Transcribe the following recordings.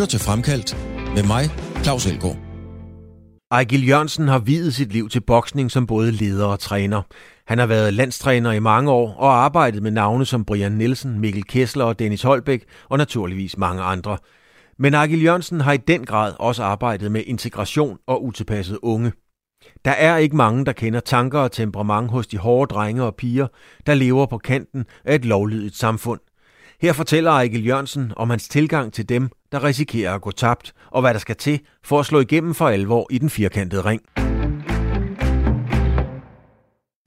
lytter til Fremkaldt med mig, Claus Elgaard. Ejgil Jørgensen har videt sit liv til boksning som både leder og træner. Han har været landstræner i mange år og arbejdet med navne som Brian Nielsen, Mikkel Kessler og Dennis Holbæk og naturligvis mange andre. Men Ejgil Jørgensen har i den grad også arbejdet med integration og utilpasset unge. Der er ikke mange, der kender tanker og temperament hos de hårde drenge og piger, der lever på kanten af et lovlydigt samfund. Her fortæller Ejgil Jørgensen om hans tilgang til dem, der risikerer at gå tabt, og hvad der skal til for at slå igennem for alvor i den firkantede ring.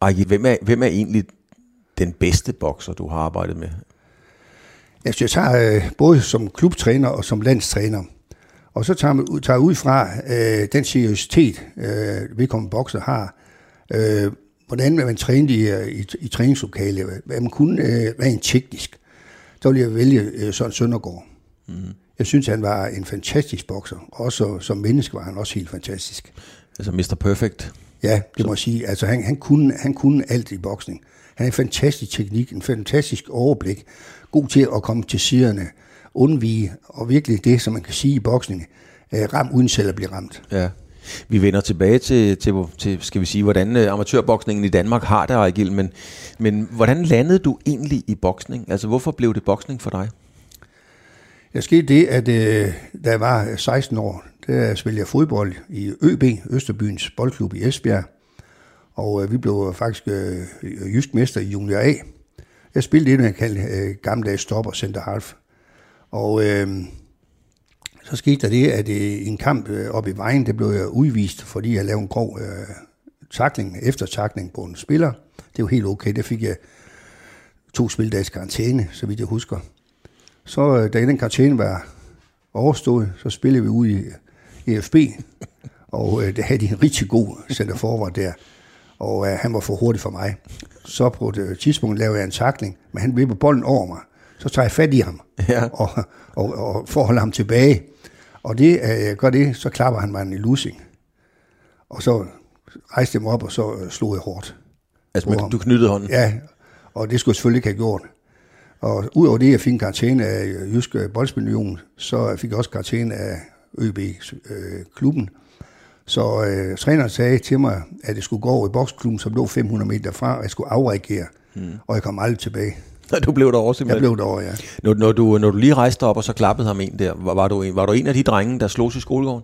Ejgil, hvem er, hvem er egentlig den bedste bokser, du har arbejdet med? Altså, jeg tager øh, både som klubtræner og som landstræner. Og så tager jeg tager ud fra øh, den seriøsitet, øh, vedkommende bokser har. Øh, hvordan man træne i, øh, i, i træningslokale, hvad man kunne øh, rent teknisk. Så vil jeg vælge øh, Søren Søndergaard. Mm. Jeg synes, han var en fantastisk bokser. Også som menneske var han også helt fantastisk. Altså Mr. Perfect? Ja, det må jeg sige. Altså, han, han, kunne, han kunne alt i boksning. Han har en fantastisk teknik, en fantastisk overblik. God til at komme til siderne, undvige, og virkelig det, som man kan sige i boksning, øh, ram uden selv at blive ramt. Ja. Vi vender tilbage til, til, til skal vi sige, hvordan øh, amatørboksningen i Danmark har det, Ejgil, men, men hvordan landede du egentlig i boksning? Altså, hvorfor blev det boksning for dig? Jeg skete det, at øh, da jeg var øh, 16 år, der spillede jeg fodbold i ØB, Østerbyens boldklub i Esbjerg. Og øh, vi blev faktisk øh, jysk mester i junior A. Jeg spillede det, man kaldte øh, gammeldags stopper center half. Og øh, så skete der det, at i en kamp øh, oppe i vejen, det blev jeg udvist, fordi jeg lavede en grov øh, takling, eftertakling på en spiller. Det var helt okay. Det fik jeg to spildags karantæne, så vidt jeg husker. Så øh, da den karantæne var overstået, så spillede vi ud i EFB, og øh, det havde de en rigtig god center forward der, og øh, han var for hurtig for mig. Så på et tidspunkt lavede jeg en takling, men han vippede bolden over mig. Så tager jeg fat i ham, ja. og, og, og får holde ham tilbage. Og det, jeg gør det, så klapper han mig en losing. Og så rejste jeg mig op, og så slog jeg hårdt. Altså, men du knyttede hånden? Ja, og det skulle jeg selvfølgelig ikke have gjort. Og udover det, jeg fik en karantæne af Jyske Boldspilunion, så fik jeg også karantæne af ØB-klubben. Øh, så øh, træneren sagde til mig, at jeg skulle gå over i boksklubben, som lå 500 meter fra, og jeg skulle afreagere. Hmm. Og jeg kom aldrig tilbage. Du blev derovre simpelthen? Jeg blev derovre, ja. Når, når, du, når du lige rejste op, og så klappede ham en der, var, var, du, var du en af de drenge, der slog i skolegården?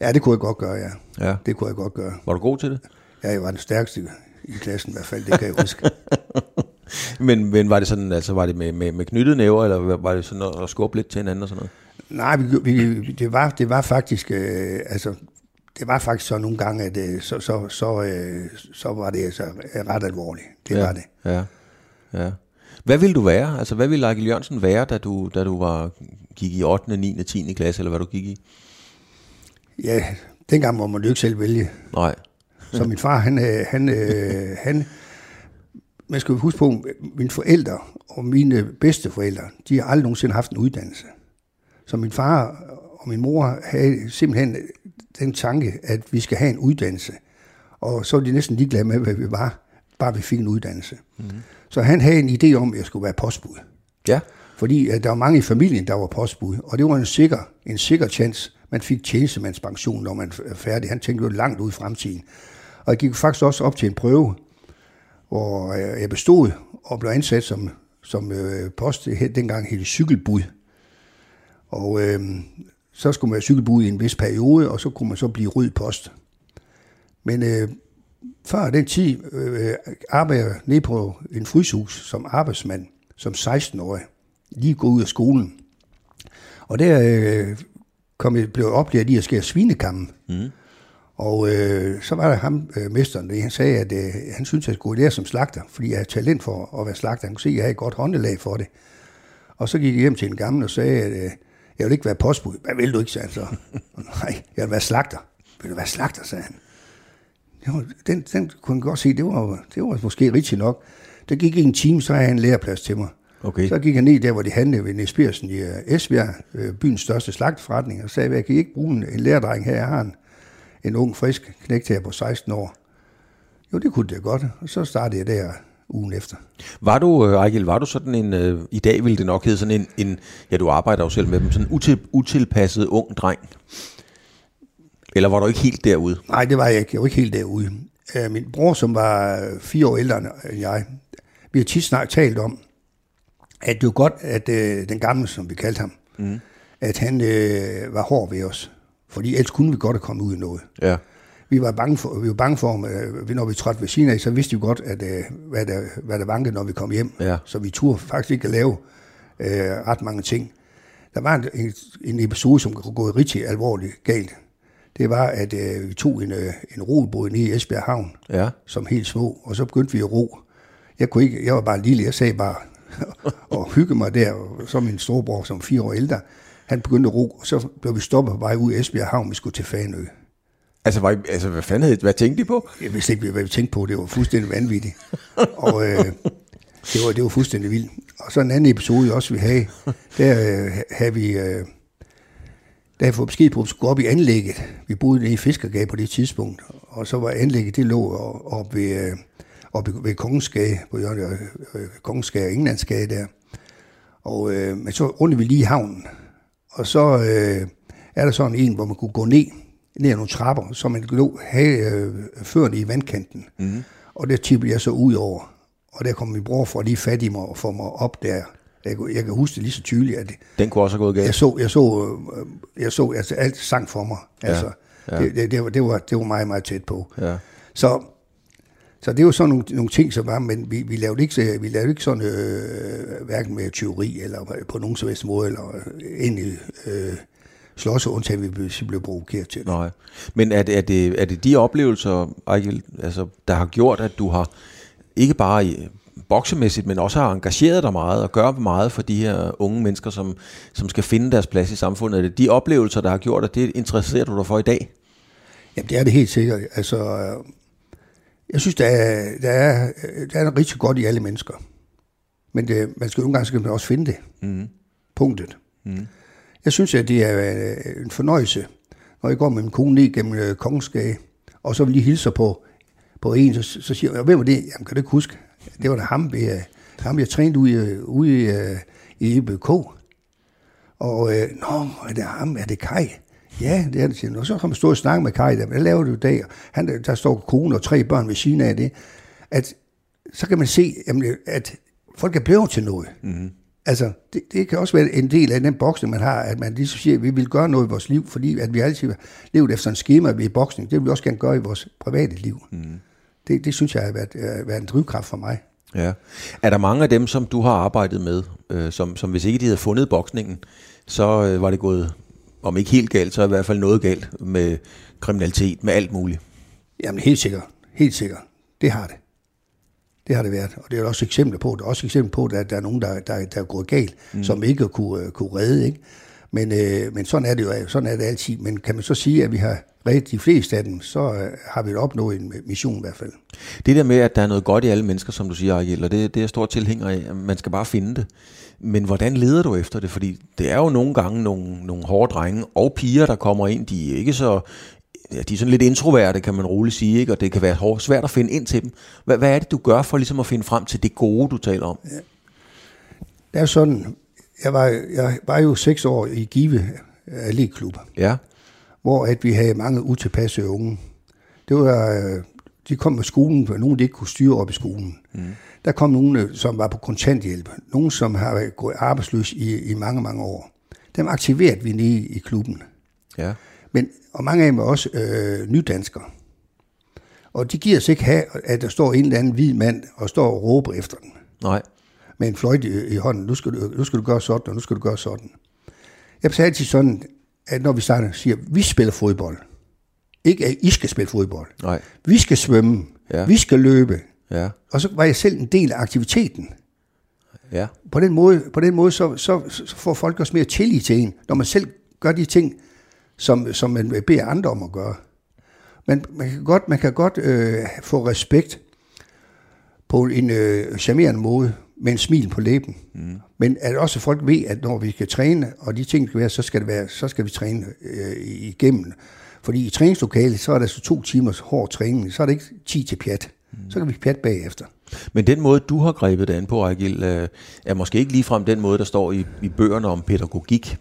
Ja, det kunne jeg godt gøre, ja. ja. Det kunne jeg godt gøre. Var du god til det? Ja, jeg var den stærkeste i klassen i hvert fald, det kan jeg huske. men, men var det sådan, altså var det med, med, med knyttede næver, eller var det sådan at skubbe lidt til hinanden og sådan noget? Nej, vi, vi, det, var, det var faktisk, øh, altså, det var faktisk så nogle gange, at øh, så, så, så, øh, så var det altså ret alvorligt. Det ja, var det. Ja, ja. Hvad ville du være? Altså, hvad ville Ejgil Jørgensen være, da du, da du var, gik i 8., 9., 10. klasse, eller hvad du gik i? Ja, dengang må man jo ikke selv vælge. Nej. Så min far, han, øh, han, øh, han, man skal huske på, mine forældre og mine bedsteforældre, de har aldrig nogensinde haft en uddannelse. Så min far og min mor havde simpelthen den tanke, at vi skal have en uddannelse. Og så var de næsten ligeglade med, hvad vi var, bare vi fik en uddannelse. Mm. Så han havde en idé om, at jeg skulle være postbud. Ja. Fordi at der var mange i familien, der var postbud, og det var en sikker, en sikker chance. Man fik tjenestemandspension, når man er færdig. Han tænkte jo langt ud i fremtiden. Og jeg gik faktisk også op til en prøve, hvor øh, jeg bestod og blev ansat som, som øh, post, dengang hele cykelbud. Og øh, så skulle man være cykelbud i en vis periode, og så kunne man så blive rød post. Men øh, før den tid øh, arbejdede jeg nede på en fryshus som arbejdsmand, som 16-årig, lige gået ud af skolen. Og der øh, kom jeg, blev jeg oplært i at skære svinekammen. Mm. Og øh, så var der ham, øh, mesteren, der han sagde, at øh, han syntes, at jeg skulle lære som slagter, fordi jeg havde talent for at være slagter. Han kunne se, at jeg havde et godt håndelag for det. Og så gik jeg hjem til en gammel og sagde, at øh, jeg vil ikke være postbud. Hvad vil du ikke, sagde han så. Nej, jeg vil være slagter. Vil du være slagter, sagde han. Jo, den, den kunne jeg godt se, det var, det var måske rigtigt nok. Der gik en time, så havde han en læreplads til mig. Okay. Så gik jeg ned der, hvor de handlede ved Niels i øh, Esbjerg, øh, byens største slagtforretning, og sagde, at jeg kan ikke bruge en læredreng her. Jeg har en, en ung, frisk knægt her på 16 år. Jo, det kunne det godt. Og så startede jeg der ugen efter. Var du, øh, Ejgil, var du sådan en, øh, i dag ville det nok hedde sådan en, en, ja du arbejder jo selv med dem, sådan en util, utilpasset ung dreng? Eller var du ikke helt derude? Nej, det var jeg ikke. Jeg var ikke helt derude. Øh, min bror, som var fire år ældre end jeg, vi har tit snart talt om, at det var godt, at øh, den gamle, som vi kaldte ham, mm. at han øh, var hård ved os. Fordi ellers kunne vi godt have kommet ud i noget. Ja. Vi var bange for, vi var bange for øh, når vi trådte ved siden af, så vidste vi godt, at, øh, hvad, der, hvad der vankede, når vi kom hjem. Ja. Så vi turde faktisk ikke at lave øh, ret mange ting. Der var en, en episode, som kunne gå rigtig alvorligt galt. Det var, at øh, vi tog en, øh, en robåd nede i Esbjerg Havn, Ja. som helt små, og så begyndte vi at ro. Jeg, kunne ikke, jeg var bare lille, jeg sagde bare og hygge mig der, så min storebror, som fire år ældre, han begyndte at ro, og så blev vi stoppet på vej ud i Esbjerg Havn, vi skulle til Fanø. Altså, var I, altså hvad fanden havde, hvad tænkte de på? Jeg vidste ikke, hvad vi tænkte på, det var fuldstændig vanvittigt. Og øh, det, var, det var fuldstændig vildt. Og så en anden episode også, vi havde, der øh, havde vi... Øh, der havde jeg fået besked på, at vi skulle op i anlægget. Vi boede i Fiskergade på det tidspunkt, og så var anlægget, det lå oppe ved, øh, op ved Kongensgade, på hjørnet af øh, Kongensgade og Englandsgade der. Og, øh, men så rundt vi lige i havnen, og så øh, er der sådan en, hvor man kunne gå ned, ned ad nogle trapper, så man kunne have øh, førende i vandkanten. Mm. Og der tippede jeg så ud over, og der kom min bror for lige fat i mig og få mig op der. Jeg, jeg kan huske det lige så tydeligt, at Den kunne også have gået galt. jeg så, jeg så, øh, jeg så altså alt sang for mig. Altså, ja. Det, det, det, var, det, var, det var meget, meget tæt på. Ja. Så, så det var sådan nogle, nogle ting, som var, men vi, vi, lavede ikke, vi lavede ikke sådan, øh, hverken med teori, eller på nogen som helst måde, eller egentlig øh, slås, undtagen vi blev, blev provokeret til det. Nej. Men er det, er det, er det de oplevelser, Ejgil, altså, der har gjort, at du har ikke bare i, boksemæssigt, men også har engageret dig meget og gør meget for de her unge mennesker, som, som skal finde deres plads i samfundet? Er det de oplevelser, der har gjort, at det interesserer du dig for i dag? Jamen, det er det helt sikkert. Altså, øh, jeg synes, der er, der er, der er rigtig godt i alle mennesker. Men det, man skal nogle gange skal man også finde det. Mm. Punktet. Mm. Jeg synes, at det er øh, en fornøjelse, når jeg går med min kone ned gennem øh, Kongensgade, og så vil lige hilse på, på en, så, så siger jeg, hvem var det? Jamen, kan du ikke huske? Det var da ham, vi, ham jeg trænede ude, ude i, i EBK. Og, øh, nå, er det ham? Er det Kai? Ja, det er det, siger Og så kan man stå og snakke med Kai, der, hvad laver du i dag? Han, der står kone og tre børn ved siden af det. At, så kan man se, jamen, at folk er blevet til noget. Mm-hmm. Altså, det, det kan også være en del af den boksning, man har, at man lige så siger, at vi vil gøre noget i vores liv, fordi at vi altid har levet efter en schema ved boksning. Det vil vi også gerne gøre i vores private liv. Mm. Det, det synes jeg har været, øh, været en drivkraft for mig. Ja. Er der mange af dem, som du har arbejdet med, øh, som, som hvis ikke de havde fundet boksningen, så øh, var det gået, om ikke helt galt, så i hvert fald noget galt med kriminalitet, med alt muligt? Jamen helt sikkert. Helt sikkert. Det har det. Det har det været. Og det er også eksempler på, der er også eksempler på, at der er nogen, der, der, der er gået galt, mm. som ikke kunne, kunne redde. Ikke? Men, øh, men sådan er det jo sådan er det altid. Men kan man så sige, at vi har reddet de fleste af dem, så øh, har vi opnået en mission i hvert fald. Det der med, at der er noget godt i alle mennesker, som du siger, Ariel, og det, det er jeg stor tilhænger af. Man skal bare finde det. Men hvordan leder du efter det? Fordi det er jo nogle gange nogle, nogle hårde drenge og piger, der kommer ind. De er ikke så ja, de er sådan lidt introverte, kan man roligt sige, ikke? og det kan være hårdt, svært at finde ind til dem. Hvad, hvad er det, du gør for ligesom at finde frem til det gode, du taler om? Ja. Det er sådan, jeg var, jeg var jo seks år i Give Allé-klub, Ja, hvor at vi havde mange utilpassede unge. Det var, øh, de kom med skolen, for nogen de ikke kunne styre op i skolen. Mm. Der kom nogen, øh, som var på kontanthjælp. Nogen, som har gået arbejdsløs i, i mange, mange år. Dem aktiverede vi nede i klubben. ja. Men, og mange af dem var også øh, nydanskere. Og de giver sig ikke have, at der står en eller anden hvid mand og står og råber efter den. Nej. Med en fløjte i, i hånden. Nu skal, du, nu skal du gøre sådan, og nu skal du gøre sådan. Jeg sagde altid sådan, at når vi starter, siger, vi spiller fodbold. Ikke at I skal spille fodbold. Nej. Vi skal svømme. Ja. Vi skal løbe. Ja. Og så var jeg selv en del af aktiviteten. Ja. På den måde, på den måde så, så, så får folk også mere tillid til en, når man selv gør de ting, som, som man beder andre om at gøre. Men man kan godt, man kan godt øh, få respekt på en øh, charmerende måde, med en smil på læben. Mm. Men at også folk ved, at når vi skal træne, og de ting skal være, så skal, det være, så skal vi træne øh, igennem. Fordi i træningslokalet, så er der så to timers hård træning, så er det ikke 10 til pjat. Så kan vi pjatte bagefter. Men den måde, du har grebet det an på, Ejgil, øh, er måske ikke ligefrem den måde, der står i, i bøgerne om pædagogik.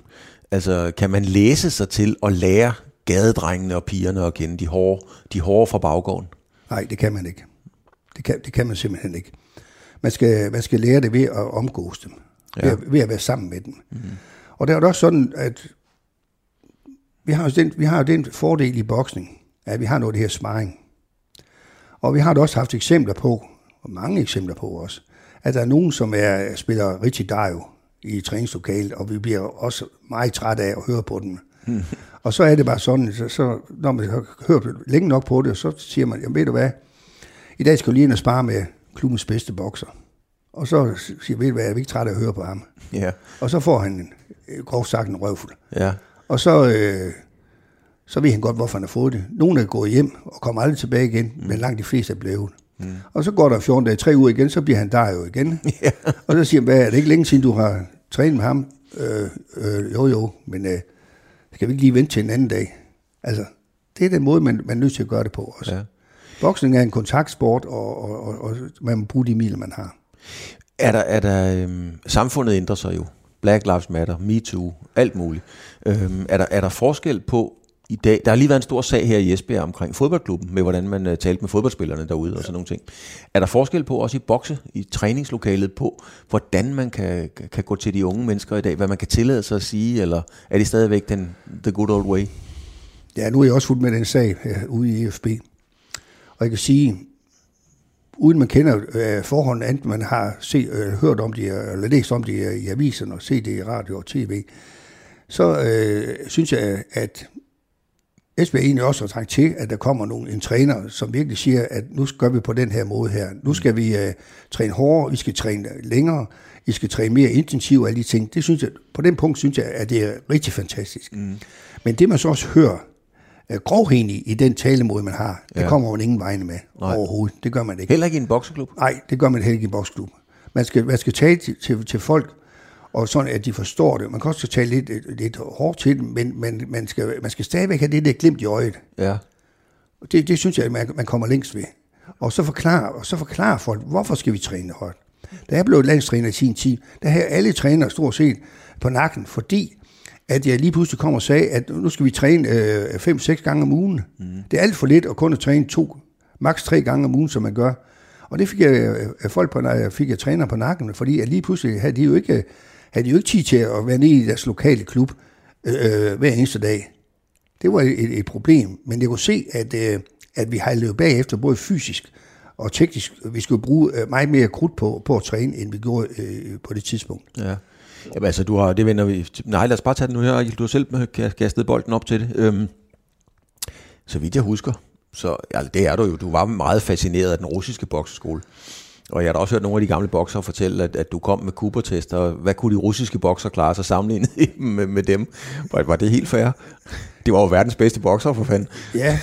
Altså, kan man læse sig til at lære gadedrengene og pigerne at kende de hårde, de hårde fra baggården? Nej, det kan man ikke. Det kan, det kan man simpelthen ikke. Man skal, man skal lære det ved at omgås dem. Ja. Ved, at, ved at være sammen med dem. Mm. Og der er det også sådan, at vi har, den, vi har den fordel i boksning, at vi har noget af det her sparring. Og vi har da også haft eksempler på, og mange eksempler på også, at der er nogen, som er, spiller rigtig Dario i træningslokalet, og vi bliver også meget træt af at høre på dem. Mm. Og så er det bare sådan, så, så når man har hørt længe nok på det, så siger man, jamen ved du hvad, i dag skal du lige ind og spare med klubbens bedste bokser. Og så siger ved du hvad, jeg er ikke træt af at høre på ham. Ja. Og så får han en, groft sagt en røvfuld. Ja. Og så, øh, så ved han godt, hvorfor han har fået det. Nogle er gået hjem og kommer aldrig tilbage igen, mm. men langt de fleste er blevet. Mm. Og så går der 14 dage, tre uger igen, så bliver han der jo igen. Ja. Og så siger han, hvad er det ikke længe siden, du har trænet med ham? Øh, øh, jo jo, men øh, skal vi ikke lige vente til en anden dag? Altså, det er den måde, man, man er nødt til at gøre det på også. Ja. Boksning er en kontaktsport, og, og, og, og man må bruge de midler, man har. Er der, er der øhm, samfundet ændrer sig jo. Black Lives Matter, MeToo, alt muligt. Øhm, er, der, er der forskel på i dag? Der har lige været en stor sag her i Esbjerg omkring fodboldklubben, med hvordan man uh, talte med fodboldspillerne derude ja. og sådan nogle ting. Er der forskel på, også i bokse, i træningslokalet, på hvordan man kan, kan gå til de unge mennesker i dag, hvad man kan tillade sig at sige, eller er det stadigvæk den the good old way? Ja, nu er jeg også fuldt med den sag uh, ude i EFB. Og jeg kan sige, uden man kender øh, forholdene, enten man har set, øh, hørt om det, eller læst om det i aviserne, og set det i radio og tv, så øh, synes jeg, at Esbjerg egentlig også har trængt til, at der kommer nogle, en træner, som virkelig siger, at nu skal vi på den her måde her. Nu skal vi uh, træne hårdere, vi skal træne længere, vi skal træne mere intensivt og alle de ting. Det synes jeg, på den punkt synes jeg, at det er rigtig fantastisk. Mm. Men det man så også hører, uh, grovheden i, i den talemåde, man har, ja. det kommer man ingen vegne med Nej. overhovedet. Det gør man ikke. Heller ikke i en bokseklub? Nej, det gør man heller ikke i en bokseklub. Man skal, man skal tale til, til, til folk, og sådan at de forstår det. Man kan også tale lidt, lidt hårdt til dem, men, men man, skal, man skal stadigvæk have det der glimt i øjet. Ja. Det, det synes jeg, man, man kommer længst ved. Og så forklare, og så forklare folk, hvorfor skal vi træne højt. Da jeg blev landstræner i sin tid, der havde alle trænere stort set på nakken, fordi at jeg lige pludselig kom og sagde, at nu skal vi træne 5-6 øh, gange om ugen. Mm. Det er alt for lidt at kun at træne to, maks tre gange om ugen, som man gør. Og det fik jeg øh, folk på, fik jeg træner på nakken, fordi at lige pludselig havde de jo ikke havde de jo ikke tid til at være nede i deres lokale klub øh, hver eneste dag. Det var et, et problem, men jeg kunne se, at, øh, at vi har løbet bagefter, både fysisk og teknisk. Vi skulle bruge øh, meget mere krudt på, på at træne, end vi gjorde øh, på det tidspunkt. Ja. Jamen, altså, du har, det vender vi... Nej, lad os bare tage det nu her. Du har selv kastet bolden op til det. Øhm, så vidt jeg husker, så altså, det er du jo. Du var meget fascineret af den russiske bokseskole. Og jeg har da også hørt nogle af de gamle bokser fortælle, at, at du kom med Cooper-tester. Hvad kunne de russiske bokser klare sig sammenlignet med, med dem? Var, var det helt fair? Det var jo verdens bedste bokser, for fanden. Ja,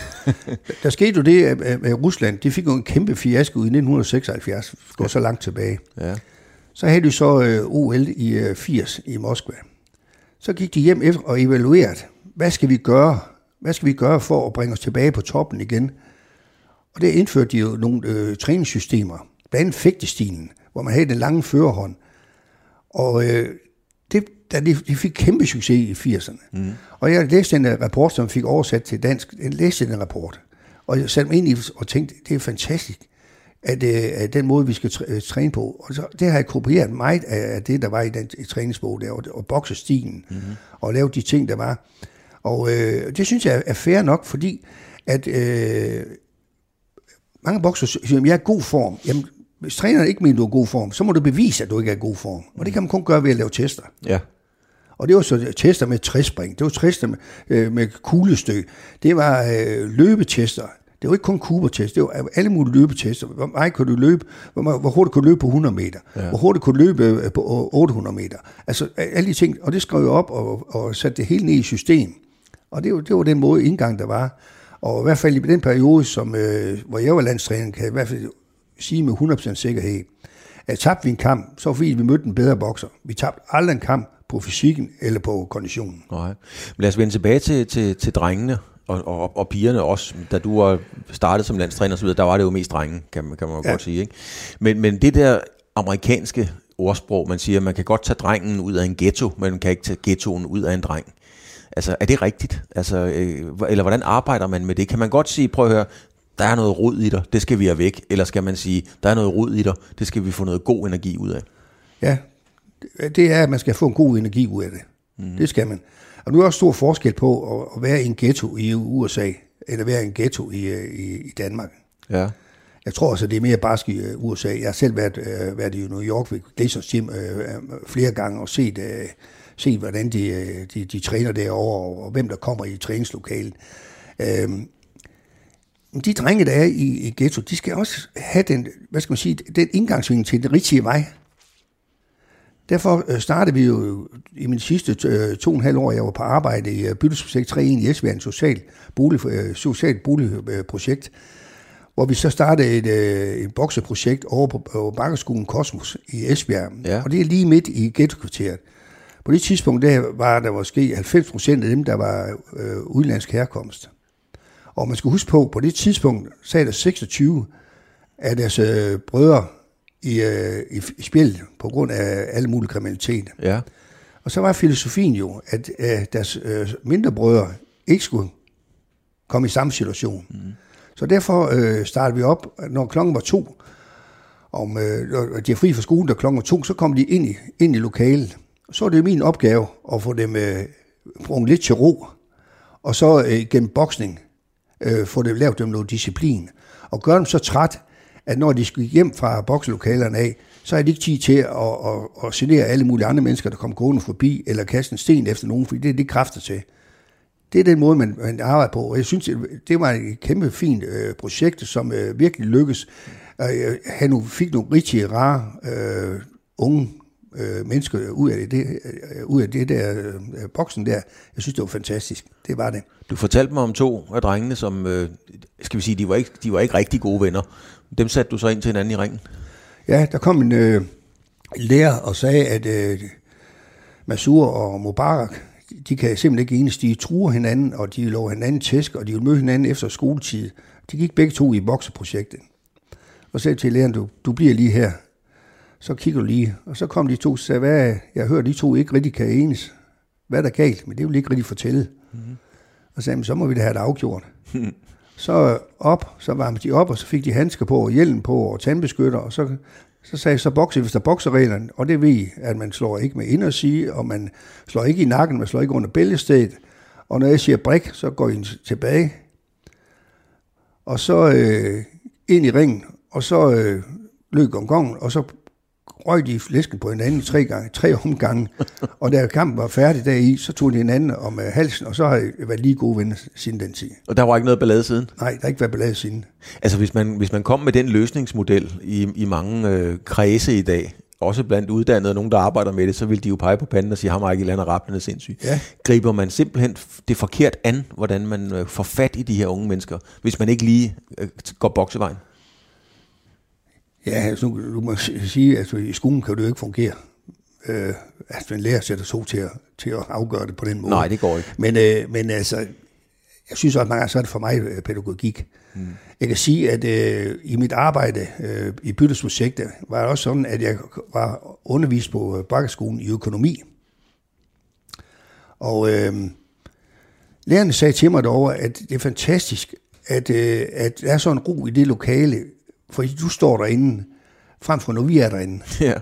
der skete jo det, at Rusland de fik jo en kæmpe fiasko i 1976, går så langt tilbage. Ja. Så havde de så øh, OL i 80 øh, i Moskva. Så gik de hjem efter og evaluerede, hvad skal vi gøre? Hvad skal vi gøre for at bringe os tilbage på toppen igen? Og det indførte de jo nogle øh, træningssystemer, blandt andet fægtestilen, hvor man havde den lange førerhånd. Og øh, det, der, de, de fik kæmpe succes i 80'erne. Mm. Og jeg læste en uh, rapport, som fik oversat til dansk. Jeg læste den rapport, og jeg satte mig ind i og tænkte, det er fantastisk, at, uh, at den måde, vi skal øh, træne på. Og så, det har jeg kopieret meget af, det, der var i den i træningsbog der, og, og boksestilen, mm. og lavet de ting, der var. Og øh, det synes jeg er fair nok, fordi at øh, mange bokser siger, at jeg er i god form. Jamen, hvis træneren ikke mener, du er i god form, så må du bevise, at du ikke er i god form. Og det kan man kun gøre ved at lave tester. Ja. Og det var så tester med træspring, det var tester med, øh, med kuglestø, det var øh, løbetester, det var ikke kun kubertest, det var alle mulige løbetester. Hvor meget kunne du løbe, hvor, hvor hurtigt kunne du løbe på 100 meter, ja. hvor hurtigt kunne du løbe øh, på 800 meter. Altså alle de ting, og det skrev jeg op og, og satte det helt ned i system. Og det, det var den måde indgang, der var. Og i hvert fald i den periode, som, øh, hvor jeg var landstræner, kan jeg i hvert fald sige med 100% sikkerhed, at tabte vi en kamp, så var fordi vi mødte en bedre bokser. Vi tabte aldrig en kamp på fysikken eller på konditionen. Nej. Men lad os vende tilbage til, til, til drengene. Og, og, og pigerne også, da du var startet som landstræner osv., der var det jo mest drenge, kan man, kan man ja. godt sige. Ikke? Men, men det der amerikanske ordsprog, man siger, man kan godt tage drengen ud af en ghetto, men man kan ikke tage ghettoen ud af en dreng. Altså, er det rigtigt? Altså, øh, eller hvordan arbejder man med det? Kan man godt sige, prøv at høre, der er noget rod i dig, det skal vi have væk. Eller skal man sige, der er noget rod i dig, det skal vi få noget god energi ud af. Ja, det er, at man skal få en god energi ud af det. Mm. Det skal man. Og nu er der også stor forskel på at, være i en ghetto i USA, eller være i en ghetto i, i, i Danmark. Ja. Jeg tror også, at det er mere barsk i USA. Jeg har selv været, øh, været i New York ved Glazers Gym øh, flere gange og set, øh, set hvordan de, øh, de, de træner derovre, og hvem der kommer i træningslokalet. Øh, de drenge, der er i, i ghetto, de skal også have den, hvad skal man sige, den indgangsvinkel til den rigtige vej. Derfor øh, startede vi jo i min sidste øh, to og en halv år, jeg var på arbejde i øh, byttesprojekt 3.1 i Esbjerg, en social, bolig, social boligprojekt, hvor vi så startede et, et bokseprojekt over på, på Bakkerskolen Kosmos i Esbjerg. Ja. Og det er lige midt i ghettokvarteret. På det tidspunkt der var der måske 90 procent af dem, der var øh, udenlandsk herkomst. Og man skal huske på, på det tidspunkt sagde der 26 af deres øh, brødre i, øh, i, spil på grund af alle mulige kriminalitet. Ja. Og så var filosofien jo, at øh, deres øh, mindre brødre ikke skulle komme i samme situation. Mm. Så derfor øh, startede vi op, når klokken var to, om øh, de er fri fra skolen, da klokken var to, så kom de ind i, ind i lokalet. Så er det min opgave at få dem øh, lidt til ro, og så øh, gennem boksning øh, få dem lavet dem noget disciplin, og gøre dem så træt, at når de skal hjem fra bokslokalerne af, så er de ikke tid til at, at, at genere alle mulige andre mennesker, der kommer gående forbi, eller kaste en sten efter nogen, fordi det er det kræfter til. Det er den måde, man, man arbejder på, og jeg synes, det var et kæmpe fint øh, projekt, som øh, virkelig lykkedes. Øh, han fik nogle rigtig rare øh, unge øh, mennesker ud af det, øh, ud af det der øh, boksen der. Jeg synes, det var fantastisk. Det var det. Du fortalte mig om to af drengene, som, øh, skal vi sige, de var, ikke, de var ikke rigtig gode venner. Dem satte du så ind til hinanden i ringen? Ja, der kom en øh, lærer og sagde, at øh, Masur og Mubarak, de kan simpelthen ikke enes. De truer hinanden, og de lover hinanden tæsk, og de vil møde hinanden efter skoletid. De gik begge to i bokseprojektet. Og sagde til læreren, du, du bliver lige her. Så kigger du lige. Og så kom de to og sagde, hvad, jeg hører, de to ikke rigtig kan enes. Hvad er der galt? Men det vil ikke rigtig fortælle. Mm-hmm. Og sagde, så må vi da have det afgjort. Så op, så varmede de op, og så fik de handsker på, og hjelm på, og tandbeskytter, og så, så sagde jeg, så bokse, hvis der bokserreglerne, og det ved I, at man slår ikke med inderside, og man slår ikke i nakken, man slår ikke under bæltestedet, og når jeg siger brik, så går I tilbage, og så øh, ind i ringen, og så øh, løb gongongen, og så røg de flæsken på hinanden tre gange, tre omgange, og da kampen var færdig deri, så tog de hinanden om uh, halsen, og så har jeg været lige gode venner siden den tid. Og der var ikke noget ballade siden? Nej, der har ikke været ballade siden. Altså hvis man, hvis man kom med den løsningsmodel i, i mange øh, kredse i dag, også blandt uddannede, nogen der arbejder med det, så vil de jo pege på panden og sige, ham ikke Land og Rapplen sindssyg. Ja. Griber man simpelthen det forkert an, hvordan man øh, får fat i de her unge mennesker, hvis man ikke lige øh, går boksevejen? Ja, altså, du, må sige, at altså, i skolen kan det jo ikke fungere. Øh, at en lærer sætter så til at, til at afgøre det på den måde. Nej, det går ikke. Men, øh, men altså, jeg synes også, at mange så er det for mig øh, pædagogik. Mm. Jeg kan sige, at øh, i mit arbejde øh, i byttesprojektet, var det også sådan, at jeg var undervist på øh, Bakkeskolen i økonomi. Og øh, lærerne sagde til mig derovre, at det er fantastisk, at, øh, at der er sådan en ro i det lokale, for du står derinde, frem for når vi er derinde. Ja.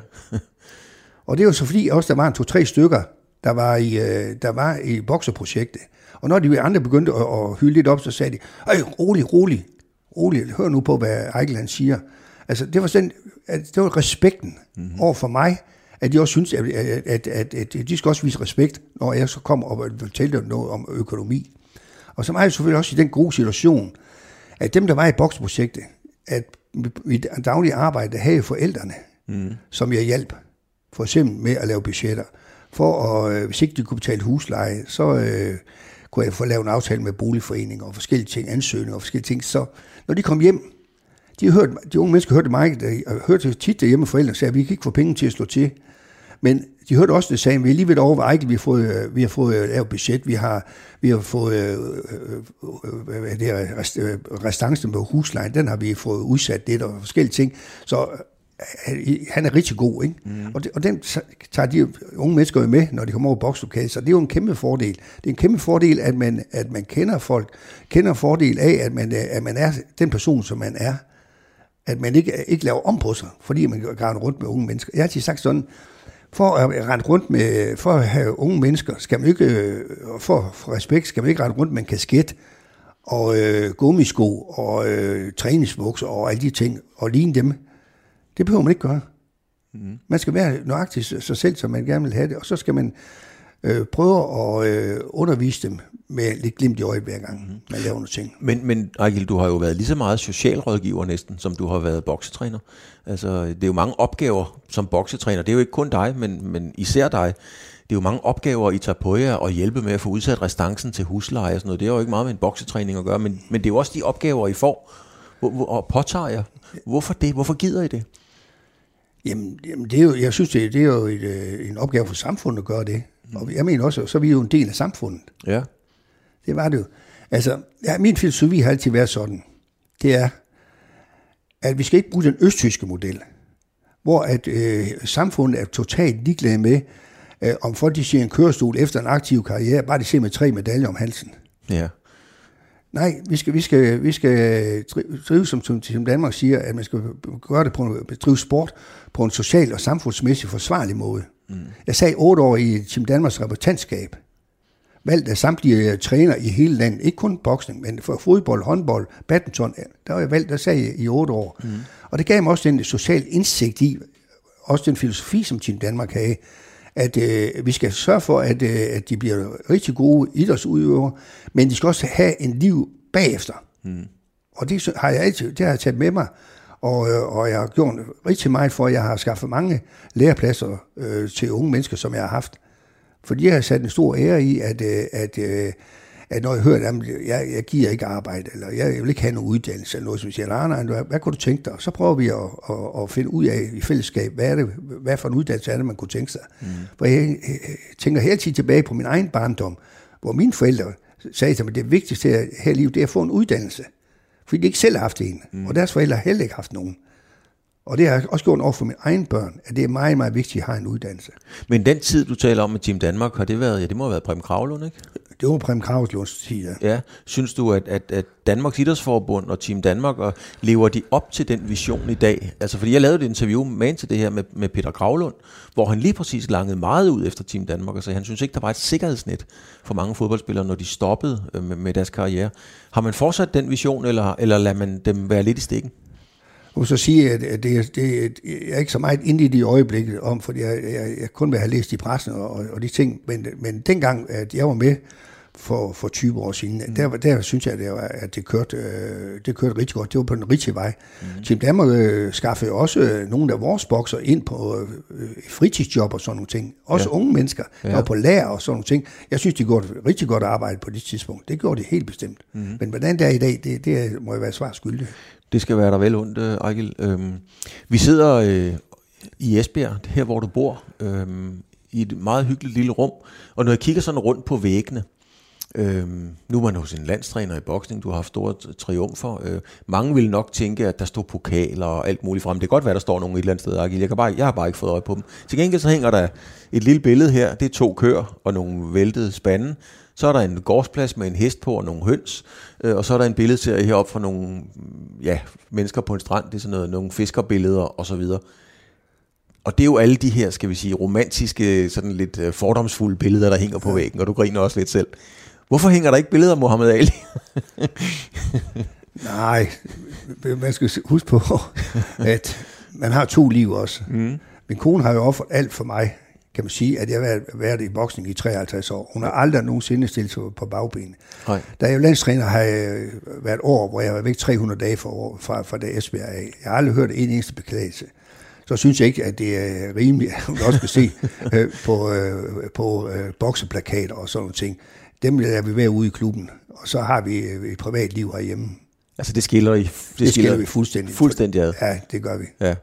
og det er jo så fordi også der var en to-tre stykker, der var i, øh, der var i bokserprojektet. Og når de andre begyndte at, at hylde lidt op, så sagde de, Ej, rolig, rolig, rolig, hør nu på, hvad Eichland siger. Altså, det var, sådan, at det var respekten mm-hmm. over for mig, at de også synes, at, at, at, at, at de skal også vise respekt, når jeg så kommer og fortæller dem noget om økonomi. Og så var jeg selvfølgelig også i den gode situation, at dem, der var i boksprojektet, at mit daglige arbejde havde forældrene, mm. som jeg hjalp. For eksempel med at lave budgetter. For at, øh, hvis ikke de kunne betale husleje, så øh, kunne jeg få lavet en aftale med boligforeninger og forskellige ting, ansøgninger og forskellige ting. Så når de kom hjem, de, hørte, de unge mennesker hørte mig, der hørte tit derhjemme forældre sagde, at vi kan ikke få penge til at slå til. Men de hørte også det sagde, vi er lige ved over, at vi har fået, øh, vi har fået øh, lavet budget, vi har, vi har fået øh, øh, hvad det er, rest, restancen på huslejen, den har vi fået udsat lidt og forskellige ting. Så han er rigtig god, ikke? Mm. Og, det, og den tager de unge mennesker jo med, når de kommer over bokslokalet, så det er jo en kæmpe fordel. Det er en kæmpe fordel, at man, at man kender folk, kender fordel af, at man, at man er den person, som man er. At man ikke, ikke laver om på sig, fordi man går rundt med unge mennesker. Jeg har altid sagt sådan, for at rende rundt med, for at have unge mennesker, skal man ikke, øh, for, for respekt, skal man ikke rende rundt med en kasket, og øh, gummisko, og øh, træningsbukser, og alle de ting, og ligne dem. Det behøver man ikke gøre. Mm. Man skal være nøjagtig sig selv, som man gerne vil have det, og så skal man øh, prøve at øh, undervise dem med lidt glimt i øjet hver gang, mm. man laver nogle ting. Men, men Ejgil, du har jo været lige så meget socialrådgiver næsten, som du har været boksetræner. Altså, det er jo mange opgaver som boksetræner. Det er jo ikke kun dig, men, men især dig. Det er jo mange opgaver, I tager på jer og hjælpe med at få udsat restancen til husleje og sådan noget. Det er jo ikke meget med en boksetræning at gøre, men, men det er jo også de opgaver, I får og påtager jer. Hvorfor det? Hvorfor gider I det? Jamen, jamen det er jo, jeg synes, det, det er jo et, øh, en opgave for samfundet at gøre det. Mm. Og jeg mener også, så er vi jo en del af samfundet. Ja. Det var det jo. Altså, ja, min filosofi har altid været sådan. Det er, at vi skal ikke bruge den østtyske model, hvor at øh, samfundet er totalt ligeglad med, øh, om folk de siger en kørestol efter en aktiv karriere, bare de ser med tre medaljer om halsen. Ja. Nej, vi skal, vi skal, vi skal drive, som, som, Danmark siger, at man skal gøre det på, drive sport på en social og samfundsmæssig forsvarlig måde. Mm. Jeg sagde otte år i Team Danmarks repræsentantskab, valgt af samtlige øh, træner i hele landet, ikke kun boksning, men for fodbold, håndbold, badminton, der var jeg valgt, der sagde jeg i otte år. Mm. Og det gav mig også den social indsigt i, også den filosofi, som Team Danmark havde, at øh, vi skal sørge for, at, øh, at de bliver rigtig gode idrætsudøvere, men de skal også have en liv bagefter. Mm. Og det har jeg altid, det har jeg taget med mig, og, øh, og jeg har gjort rigtig meget for, at jeg har skaffet mange lærepladser øh, til unge mennesker, som jeg har haft. Fordi jeg har sat en stor ære i, at, øh, at, øh, at når jeg hører, at jeg, jeg giver ikke arbejde, eller jeg, jeg vil ikke have nogen uddannelse, eller noget, som siger, nej, nej, hvad, hvad kunne du tænke dig? Så prøver vi at, at, at finde ud af i fællesskab, hvad, er det, hvad for en uddannelse er det, man kunne tænke sig. Mm. For jeg, jeg tænker hele tiden tilbage på min egen barndom, hvor mine forældre sagde til mig, det vigtigste her i livet, det er at få en uddannelse. Fordi de ikke selv har haft en, mm. og deres forældre har heller ikke haft nogen. Og det har jeg også gjort over for mine egne børn, at det er meget, meget vigtigt, at jeg har en uddannelse. Men den tid, du taler om med Team Danmark, har det været, ja, det må have været Prem Kravlund, ikke? Det var Prem Kravslunds tid, ja. ja. Synes du, at, at, at Danmarks Idrætsforbund og Team Danmark, og lever de op til den vision i dag? Altså, fordi jeg lavede et interview med til det her med, med Peter Kravlund, hvor han lige præcis langede meget ud efter Team Danmark, og sagde, han synes ikke, der var et sikkerhedsnet for mange fodboldspillere, når de stoppede øh, med, med deres karriere. Har man fortsat den vision, eller, eller lader man dem være lidt i stikken? Jeg må så sige, at det, det, jeg er ikke så meget inde i det øjeblikket om, fordi jeg, jeg, jeg kun vil have læst i pressen og, og de ting, men, men dengang, at jeg var med for, for 20 år siden, mm. der, der synes jeg, at det, var, at det kørte, øh, det kørte rigtig godt. Det var på den rigtige vej. Mm. Team Danmark øh, skaffede også øh, nogle af vores bokser ind på øh, fritidsjob og sådan nogle ting. Også ja. unge mennesker, ja. der var på lærer og sådan nogle ting. Jeg synes, de gjorde et rigtig godt arbejde på det tidspunkt. Det gjorde de helt bestemt. Mm. Men hvordan det er i dag, det, det må jeg være svar skyldig. Det skal være der vel ondt, øh, Ejgil. Øhm, vi sidder øh, i Esbjerg, her hvor du bor, øhm, i et meget hyggeligt lille rum, og når jeg kigger sådan rundt på væggene, Øhm, nu er man hos en landstræner i boksning, du har haft store triumfer. Øh, mange vil nok tænke, at der står pokaler og alt muligt frem. Det kan godt være, der står nogen et eller andet sted, Agil. Jeg, kan bare, jeg har bare ikke fået øje på dem. Til gengæld så hænger der et lille billede her. Det er to køer og nogle væltede spande. Så er der en gårdsplads med en hest på og nogle høns. Øh, og så er der en billedserie heroppe fra nogle ja, mennesker på en strand. Det er sådan noget, nogle fiskerbilleder og så videre. Og det er jo alle de her, skal vi sige, romantiske, sådan lidt øh, fordomsfulde billeder, der hænger på væggen, og du griner også lidt selv. Hvorfor hænger der ikke billeder af Muhammad Ali? Nej, man skal huske på, at man har to liv også. Mm. Min kone har jo offeret alt for mig, kan man sige, at jeg har været i boksning i 53 år. Hun har aldrig nogensinde stillet sig på bagben. Nej. Da jeg er landstræner, har jeg været år, hvor jeg var væk 300 dage fra, fra, fra det Esbjerg af. Jeg har aldrig hørt en eneste beklagelse så synes jeg ikke, at det er rimeligt, at hun også kan se øh, på, øh, på øh, bokseplakater og sådan nogle ting dem er vi med ude i klubben, og så har vi et privat liv herhjemme. Altså det skiller, I, det, det skiller vi fuldstændig. Fuldstændig ad. Ja, det gør vi. Ja.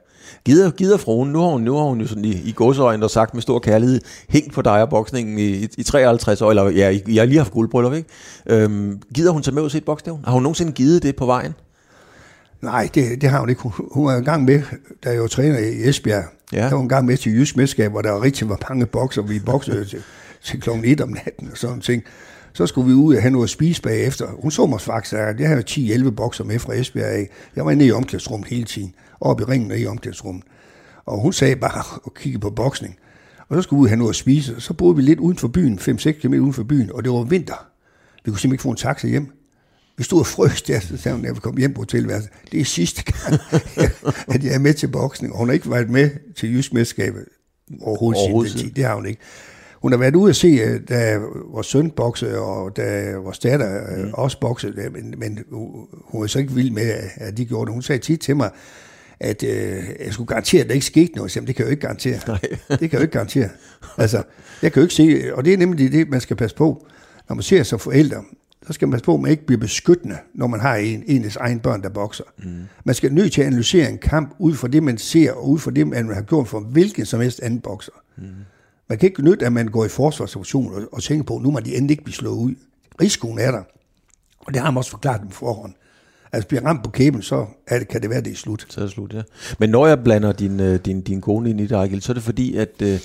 Gider, gider fruen, nu har hun, nu har hun jo sådan i, i godsøjne og sagt med stor kærlighed, hængt på dig og boksningen i, i, i 53 år, eller ja, jeg har lige haft guldbryllup, ikke? Øhm, gider hun tage med ud til et boksstævn? Har hun nogensinde givet det på vejen? Nej, det, det har hun ikke. Hun, hun var en gang med, da jeg var træner i Esbjerg. Ja. Der var en gang med til Jysk Mesterskab, hvor der rigtig var mange bokser. Vi boksede til, til kl. 1 om natten og sådan ting. Så skulle vi ud og have noget at spise bagefter. Hun så mig faktisk, at jeg havde 10-11 bokser med fra Esbjerg af. Jeg var inde i omklædningsrummet hele tiden, op i ringen og i omklædningsrummet. Og hun sagde bare og kiggede på boksning. Og så skulle vi have noget at spise. Så boede vi lidt uden for byen, 5-6 km uden for byen, og det var vinter. Vi kunne simpelthen ikke få en taxa hjem. Vi stod og frøs der, så sagde hun, at jeg kom hjem på hotelværelset. Det er sidste gang, at jeg er med til boksning. Og hun har ikke været med til Jysk Mesterskabet overhovedet, overhovedet siden Det har hun ikke. Hun har været ude at se, øh, da vores søn boksede, og da vores datter øh, mm. også boksede, men, men hun er så ikke vild med, at de gjorde det. Hun sagde tit til mig, at øh, jeg skulle garantere, at der ikke skete noget. Jamen, det kan jeg jo ikke garantere. Nej. det kan jeg jo ikke garantere. Altså, jeg kan jo ikke se, og det er nemlig det, man skal passe på, når man ser som forældre, så skal man passe på, at man ikke bliver beskyttende, når man har en, en af egen børn, der bokser. Mm. Man skal nødt til at analysere en kamp ud fra det, man ser, og ud fra det, man har gjort for hvilken som helst anden bokser. Mm. Man kan ikke nytte, at man går i forsvarssituation og, og tænker på, at nu må de endelig ikke blive slået ud. Risikoen er der. Og det har man også forklaret dem forhånd. Altså bliver ramt på kæben, så er det, kan det være, det er slut. Så er det slut, ja. Men når jeg blander din, øh, din, din kone ind i det, så er det fordi, at, øh,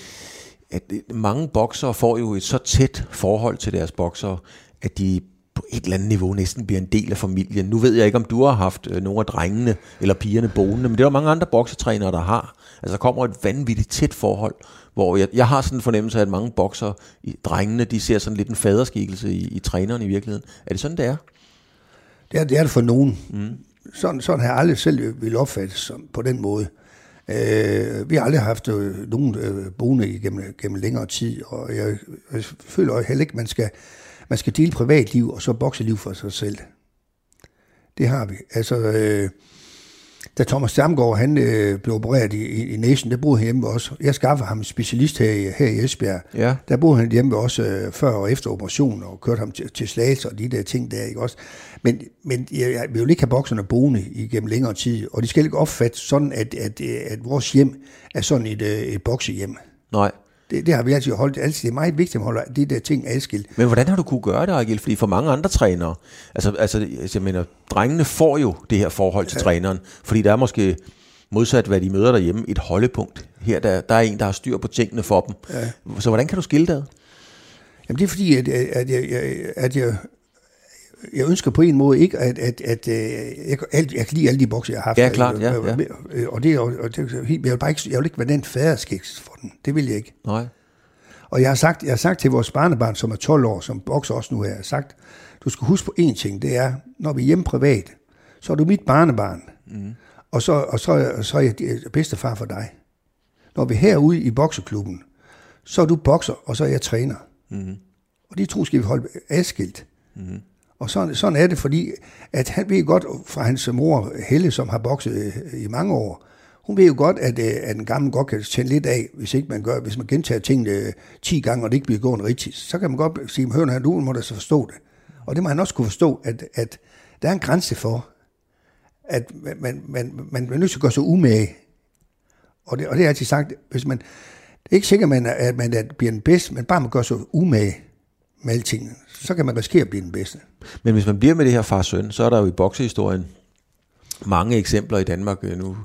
at øh, mange bokser får jo et så tæt forhold til deres bokser, at de på et eller andet niveau næsten bliver en del af familien. Nu ved jeg ikke, om du har haft nogle af drengene eller pigerne boende, men det er der mange andre boksetrænere, der har. Altså der kommer et vanvittigt tæt forhold, hvor jeg, jeg har sådan en fornemmelse af, at mange bokser, drengene, de ser sådan lidt en faderskikkelse i, i træneren i virkeligheden. Er det sådan, det er? Det er det, er det for nogen. Mm. Sådan, sådan har jeg aldrig selv vil opfatte som på den måde. Øh, vi har aldrig haft øh, nogen øh, boende gennem, gennem længere tid, og jeg, jeg føler heller ikke, man skal man skal dele privatliv og så bokseliv for sig selv. Det har vi. Altså, øh, da Thomas Damgaard, han øh, blev opereret i, i, i næsen, der boede han hjemme også. Jeg skaffede ham en specialist her, i, her i Esbjerg. Ja. Der boede han hjemme også øh, før og efter operationen, og kørte ham til, til slagelse og de der ting der, ikke også? Men, men jeg, jeg vil jo ikke have bokserne boende igennem længere tid, og de skal ikke opfatte sådan, at, at, at vores hjem er sådan et, øh, et boksehjem. Nej. Det, det har vi altid holdt. Altid. Det er meget vigtigt at holde de der ting adskilt. Men hvordan har du kunne gøre det, Agil? Fordi for mange andre trænere, altså, altså jeg mener, drengene får jo det her forhold til ja. træneren, fordi der er måske modsat, hvad de møder derhjemme, et holdepunkt. Her der, der er en, der har styr på tingene for dem. Ja. Så hvordan kan du skille det Jamen det er fordi, at, at, jeg, at jeg, jeg ønsker på en måde ikke, at, at, at, at jeg, jeg, jeg kan lide alle de bokser, jeg har haft. Ja, klart, ja. ja. Og det, og det, jeg, vil bare ikke, jeg vil ikke være den faderskiks for den. Det vil jeg ikke. Nej. Og jeg har, sagt, jeg har sagt til vores barnebarn, som er 12 år, som bokser også nu her, jeg har sagt, du skal huske på én ting, det er, når vi er hjemme privat, så er du mit barnebarn, mm. og, så, og så, så er jeg bedstefar for dig. Når vi er herude i bokseklubben, så er du bokser, og så er jeg træner. Mm. Og de to skal vi holde adskilt. Mm. Og sådan, sådan er det, fordi at han ved godt fra hans mor, Helle, som har bokset øh, i mange år, hun ved jo godt, at, øh, at en gammel godt kan tænde lidt af, hvis ikke man gør, hvis man gentager tingene øh, 10 gange, og det ikke bliver gået rigtigt. Så kan man godt sige, hør nu, nu må der så forstå det. Og det må han også kunne forstå, at, at der er en grænse for, at man, man, man, man er nødt til at gøre sig umage. Og det, og det er altid sagt, hvis man, det er ikke sikkert, at man, at man bliver den bedste, men bare man gør sig umage med alting, så kan man risikere at blive den bedste. Men hvis man bliver med det her far søn, så er der jo i boksehistorien mange eksempler i Danmark øh, nu.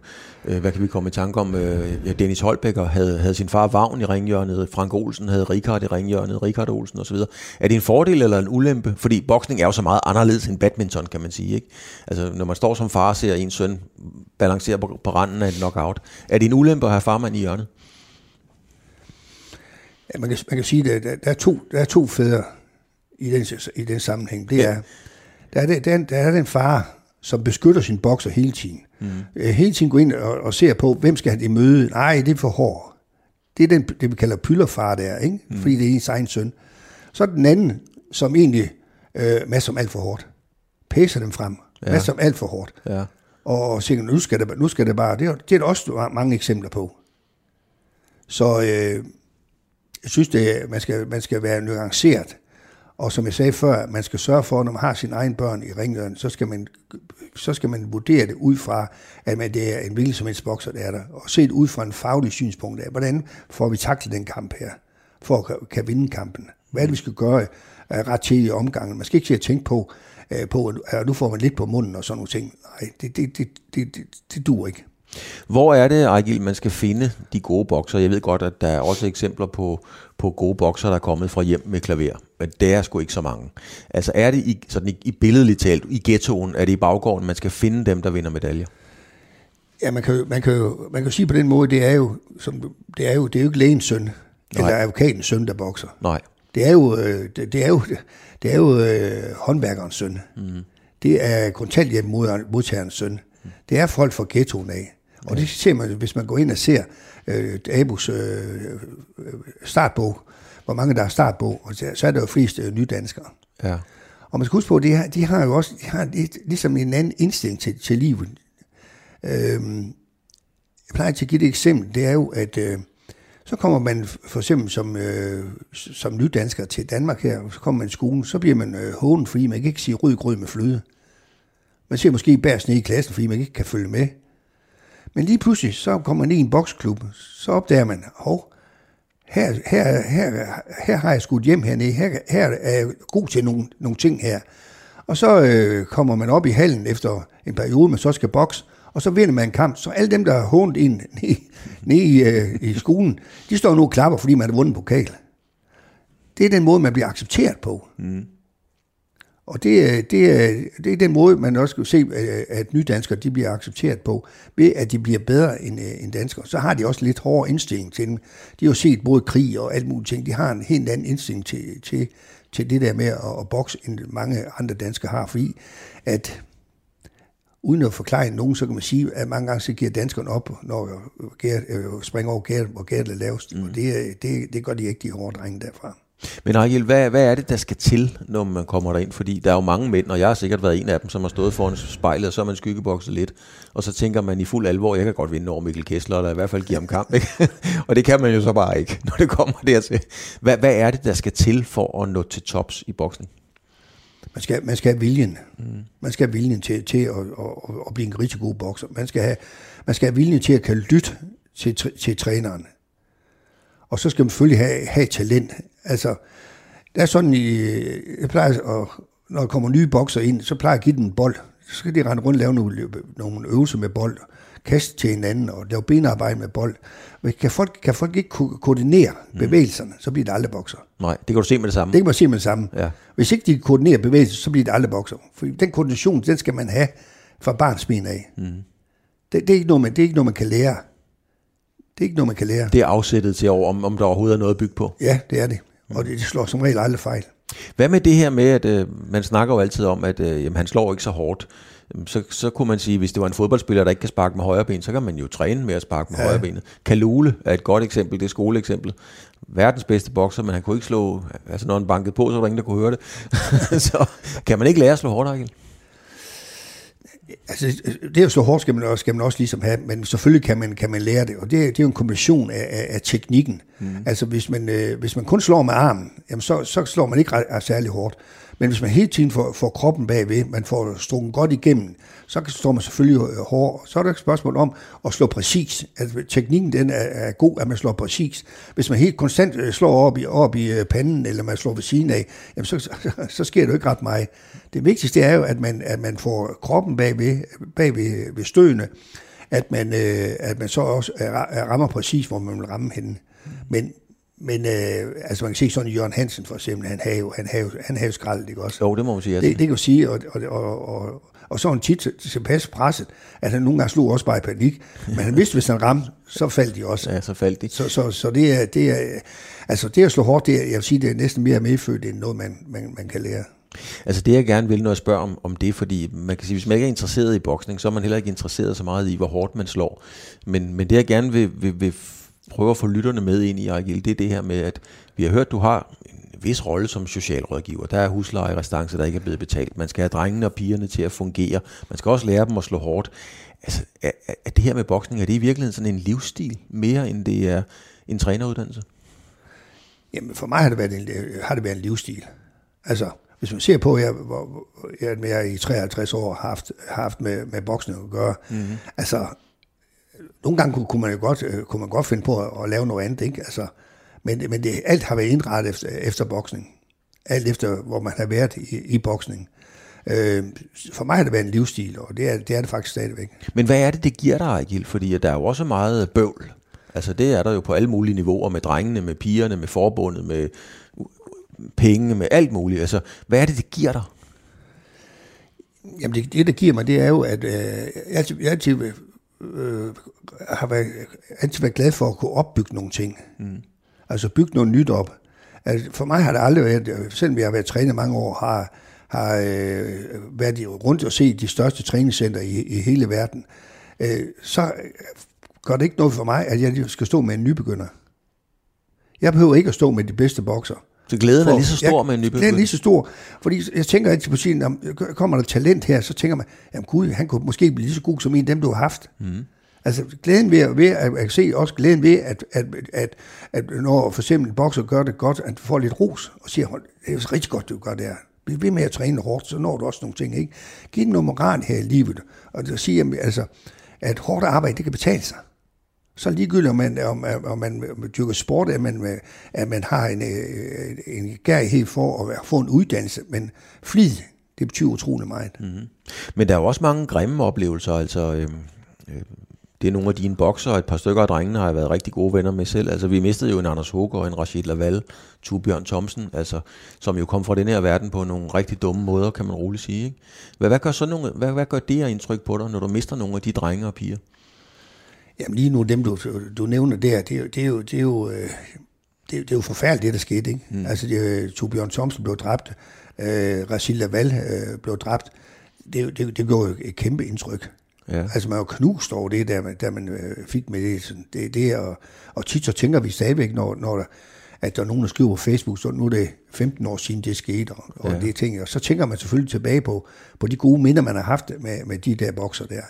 Øh, hvad kan vi komme i tanke om? Øh, ja, Dennis Holbækker havde, havde sin far Vagn i ringhjørnet, Frank Olsen havde Richard i ringhjørnet, Richard Olsen osv. Er det en fordel eller en ulempe? Fordi boksning er jo så meget anderledes end badminton, kan man sige. Ikke? Altså, når man står som far og ser en søn balancere på, på randen af et knockout, er det en ulempe at have farmand i hjørnet? Ja, man, kan, man kan sige, at der, der, er to, der er to fædre i den, i den sammenhæng. Det er, der, er det, der, der er den far, som beskytter sin bokser hele tiden. Mm. Hele tiden går ind og, og ser på, hvem skal han det møde. Nej, det er for hård. Det er den, det, vi kalder pyllerfar der, ikke? Mm. fordi det er ens egen søn. Så er den anden, som egentlig øh, masser om alt for hårdt. Pæser dem frem. Ja. Masser om alt for hårdt. Ja. Og siger, nu skal det, nu skal det bare. Det er, det er der også mange eksempler på. Så øh, jeg synes, det, man, skal, man skal være nuanceret. Og som jeg sagde før, man skal sørge for, når man har sine egne børn i ringøren, så skal man, så skal man vurdere det ud fra, at man, det er en hvilken som helst bokser, der er der. Og set ud fra en faglig synspunkt af, hvordan får vi taklet den kamp her, for at kan, kan vinde kampen. Hvad er det, vi skal gøre øh, ret til i omgangen? Man skal ikke til at tænke på, øh, på at nu får man lidt på munden og sådan nogle ting. Nej, det, det, det, det, det, det duer ikke. Hvor er det, Ejgil, man skal finde de gode bokser? Jeg ved godt, at der er også eksempler på, på gode bokser, der er kommet fra hjem med klaver, men det er sgu ikke så mange. Altså er det i, sådan i, i billedligt talt, i ghettoen, er det i baggården, man skal finde dem, der vinder medaljer? Ja, man kan, man kan, jo, man kan jo sige på den måde, det er jo, som, det er jo, det er jo ikke lægens søn, Nej. eller advokatens søn, der bokser. Nej. Det er jo, øh, det, det er jo, det er jo øh, håndværkerens søn. Mm. Det er kontanthjælp modtagerens søn. Mm. Det er folk fra ghettoen af. Og det ser man, hvis man går ind og ser øh, Abus øh, øh, startbog, hvor mange der er startbog, og så er der jo flest øh, nydanskere. Ja. Og man skal huske på, at de har, de har jo også de har ligesom en anden instinkt til, til livet. Øhm, jeg plejer til at give det et eksempel, det er jo, at øh, så kommer man for eksempel som, øh, som nydansker til Danmark her, og så kommer man i skolen, så bliver man øh, hånden, fordi man kan ikke sige rød grød med fløde. Man ser måske bærs ned i klassen, fordi man ikke kan følge med. Men lige pludselig, så kommer man i en boksklub, så opdager man, hov, her, her, her, her har jeg skudt hjem hernede, her, her er jeg god til nogle, nogle ting her. Og så øh, kommer man op i hallen efter en periode, man så skal bokse, og så vinder man en kamp. Så alle dem, der har hånet ind nede, nede i, øh, i skolen, de står nu og klapper, fordi man har vundet pokal. Det er den måde, man bliver accepteret på. Mm. Og det, det, det er den måde, man også kan se, at nydanskere de bliver accepteret på, ved at de bliver bedre end, end danskere. Så har de også lidt hårdere indstilling til dem. De har jo set både krig og alt muligt ting. De har en helt anden indstilling til, til, til det der med at, at bokse, end mange andre danskere har. Fordi at uden at forklare nogen, så kan man sige, at mange gange så giver danskerne op, når gæret, øh, springer over gæret, hvor gæret er lavest. Mm. Og det, det, det gør de ikke, de hårde drenge derfra. Men Ariel, hvad, hvad er det, der skal til, når man kommer derind? Fordi der er jo mange mænd, og jeg har sikkert været en af dem, som har stået foran spejlet, og så har man skyggebokset lidt, og så tænker man i fuld alvor, jeg kan godt vinde over Mikkel Kessler, eller i hvert fald give ham kamp, ikke? og det kan man jo så bare ikke, når det kommer dertil. Hvad, hvad er det, der skal til for at nå til tops i boksning? Man skal, man skal have viljen. Mm. Man skal have viljen til, til at, at, at blive en rigtig god bokser. Man skal have, man skal have viljen til at kan lytte til, til træneren. Og så skal man selvfølgelig have, have talent. Altså, det er sådan, i, jeg plejer at, når der kommer nye bokser ind, så plejer jeg at give dem en bold. Så skal de rende rundt og lave nogle, nogle øvelser med bold, kaste til hinanden og lave benarbejde med bold. Men kan folk, kan folk ikke ko- koordinere mm. bevægelserne, så bliver det aldrig bokser. Nej, det kan du se med det samme. Det kan man se med det samme. Ja. Hvis ikke de koordinerer bevægelser, så bliver det aldrig bokser. For den koordination, den skal man have fra barns ben af. Mm. Det, det, er ikke noget, man, det er ikke noget, man kan lære. Det er ikke noget, man kan lære. Det er afsættet til, over, om, om der overhovedet er noget at bygge på. Ja, det er det. Og det, det slår som regel aldrig fejl. Hvad med det her med, at øh, man snakker jo altid om, at øh, jamen, han slår ikke så hårdt. Så, så kunne man sige, hvis det var en fodboldspiller, der ikke kan sparke med højre ben, så kan man jo træne med at sparke med ja. højre benet. Kalule er et godt eksempel, det er skoleeksempel. Verdens bedste bokser, men han kunne ikke slå, altså når han bankede på, så var der ingen, der kunne høre det. så kan man ikke lære at slå hårdt, Arkel? Altså, det at slå hårdt skal man, også, skal man også ligesom have, men selvfølgelig kan man, kan man lære det, og det, det er jo en kombination af, af, af teknikken. Mm. Altså, hvis man, øh, hvis man kun slår med armen, jamen, så, så slår man ikke ret, særlig hårdt. Men hvis man hele tiden får, får kroppen bagved, man får strukket godt igennem, så står man selvfølgelig øh, hård. Så er der et spørgsmål om at slå præcis. Altså, teknikken den er, er god, at man slår præcis. Hvis man helt konstant øh, slår op i, op i øh, panden, eller man slår ved siden af, jamen så, så, så sker det jo ikke ret meget. Det vigtigste er jo, at man, at man får kroppen bagved, bagved ved støene, at man, at man så også rammer præcis, hvor man vil ramme hende. Men men øh, altså man kan se sådan Jørgen Hansen for eksempel, han havde jo, han havde, han havde skraldet, ikke også? Jo, det må man sige. Det, det kan du sige, og, og, og, og, og så en tit tilpas presset, at han nogle gange slog også bare i panik. Men han vidste, hvis han ramte, så faldt de også. Ja, så faldt de. Så, så, så det, er, det, er, altså det at slå hårdt, det er, jeg vil sige, det er næsten mere medfødt, end noget, man, man, man kan lære. Altså det jeg gerne vil, når jeg spørger om, om det, fordi man kan sige, hvis man ikke er interesseret i boksning, så er man heller ikke interesseret så meget i, hvor hårdt man slår. Men, men det jeg gerne vil, vil, vil prøve at få lytterne med ind i, Argil, det er det her med, at vi har hørt, at du har en vis rolle som socialrådgiver. Der er husleje restancer, der ikke er blevet betalt. Man skal have drengene og pigerne til at fungere. Man skal også lære dem at slå hårdt. Altså, er, er det her med boksning, er det i virkeligheden sådan en livsstil, mere end det er en træneruddannelse? Jamen, for mig har det været en, har det været en livsstil. Altså, hvis man ser på, at jeg, hvor, jeg, jeg i 53 år har haft, haft med, med boksning at gøre, mm-hmm. altså, nogle gange kunne, kunne, man jo godt, øh, kunne man godt finde på at, at lave noget andet, ikke? Altså, men, men det, alt har været indrettet efter, efter boksning. Alt efter, hvor man har været i, i boksning. Øh, for mig har det været en livsstil, og det er det, er det faktisk stadigvæk. Men hvad er det, det giver dig, Ejgil? Fordi der er jo også meget bøvl. Altså det er der jo på alle mulige niveauer, med drengene, med pigerne, med forbundet, med penge, med alt muligt. Altså, hvad er det, det giver dig? Jamen det, det, det giver mig, det er jo, at øh, jeg, jeg altid, øh, har været, altid været glad for at kunne opbygge nogle ting. Mm. Altså bygge noget nyt op. Altså, for mig har det aldrig været, selvom jeg har været træner mange år, har, har øh, været rundt og set de største træningscenter i, i hele verden, øh, så gør det ikke noget for mig, at jeg skal stå med en nybegynder. Jeg behøver ikke at stå med de bedste bokser. Så glæden for, er lige så stor jeg, med en nybegynder? Glæden er lige så stor, fordi jeg tænker altid på sin, om kommer der talent her, så tænker man, jamen gud, han kunne måske blive lige så god som en af dem, du har haft. Mm. Altså glæden ved, ved at, at se også glæden ved, at, at, at, at når for eksempel en bokser gør det godt, at du får lidt ros og siger, det er rigtig godt, du gør det her. Bliv ved med at træne hårdt, så når du også nogle ting. Ikke? Giv den noget moral her i livet, og det siger, altså, at hårdt arbejde, det kan betale sig. Så ligegyldigt, om man, om, om man dyrker sport, at man, at man har en, øh, en gærighed for at få en uddannelse, men flid, det betyder utrolig meget. Mm-hmm. Men der er jo også mange grimme oplevelser, altså... Øh, øh, det er nogle af dine bokser, og et par stykker af drengene har jeg været rigtig gode venner med selv. Altså, vi mistede jo en Anders Håger og en Rashid Laval, Bjørn Thomsen, altså, som jo kom fra den her verden på nogle rigtig dumme måder, kan man roligt sige. Ikke? Hvad, hvad, gør så nogle, hvad, hvad gør det her indtryk på dig, når du mister nogle af de drenge og piger? Jamen lige nu, dem du, du nævner der, det, det er jo, det er jo, øh, det, det er jo forfærdeligt, det der skete. Ikke? Mm. Altså, det, Torbjørn Thomsen blev dræbt, øh, Rachel Laval øh, blev dræbt. Det, det, det gjorde jo et kæmpe indtryk. Ja. Altså man var knust over det, der, der man øh, fik med det. Sådan, det, det og, og tit så tænker vi stadigvæk, når, når der, at der er nogen, der skriver på Facebook, så nu er det 15 år siden, det skete, og, og ja. det ting. Og så tænker man selvfølgelig tilbage på, på de gode minder, man har haft med, med de der bokser der.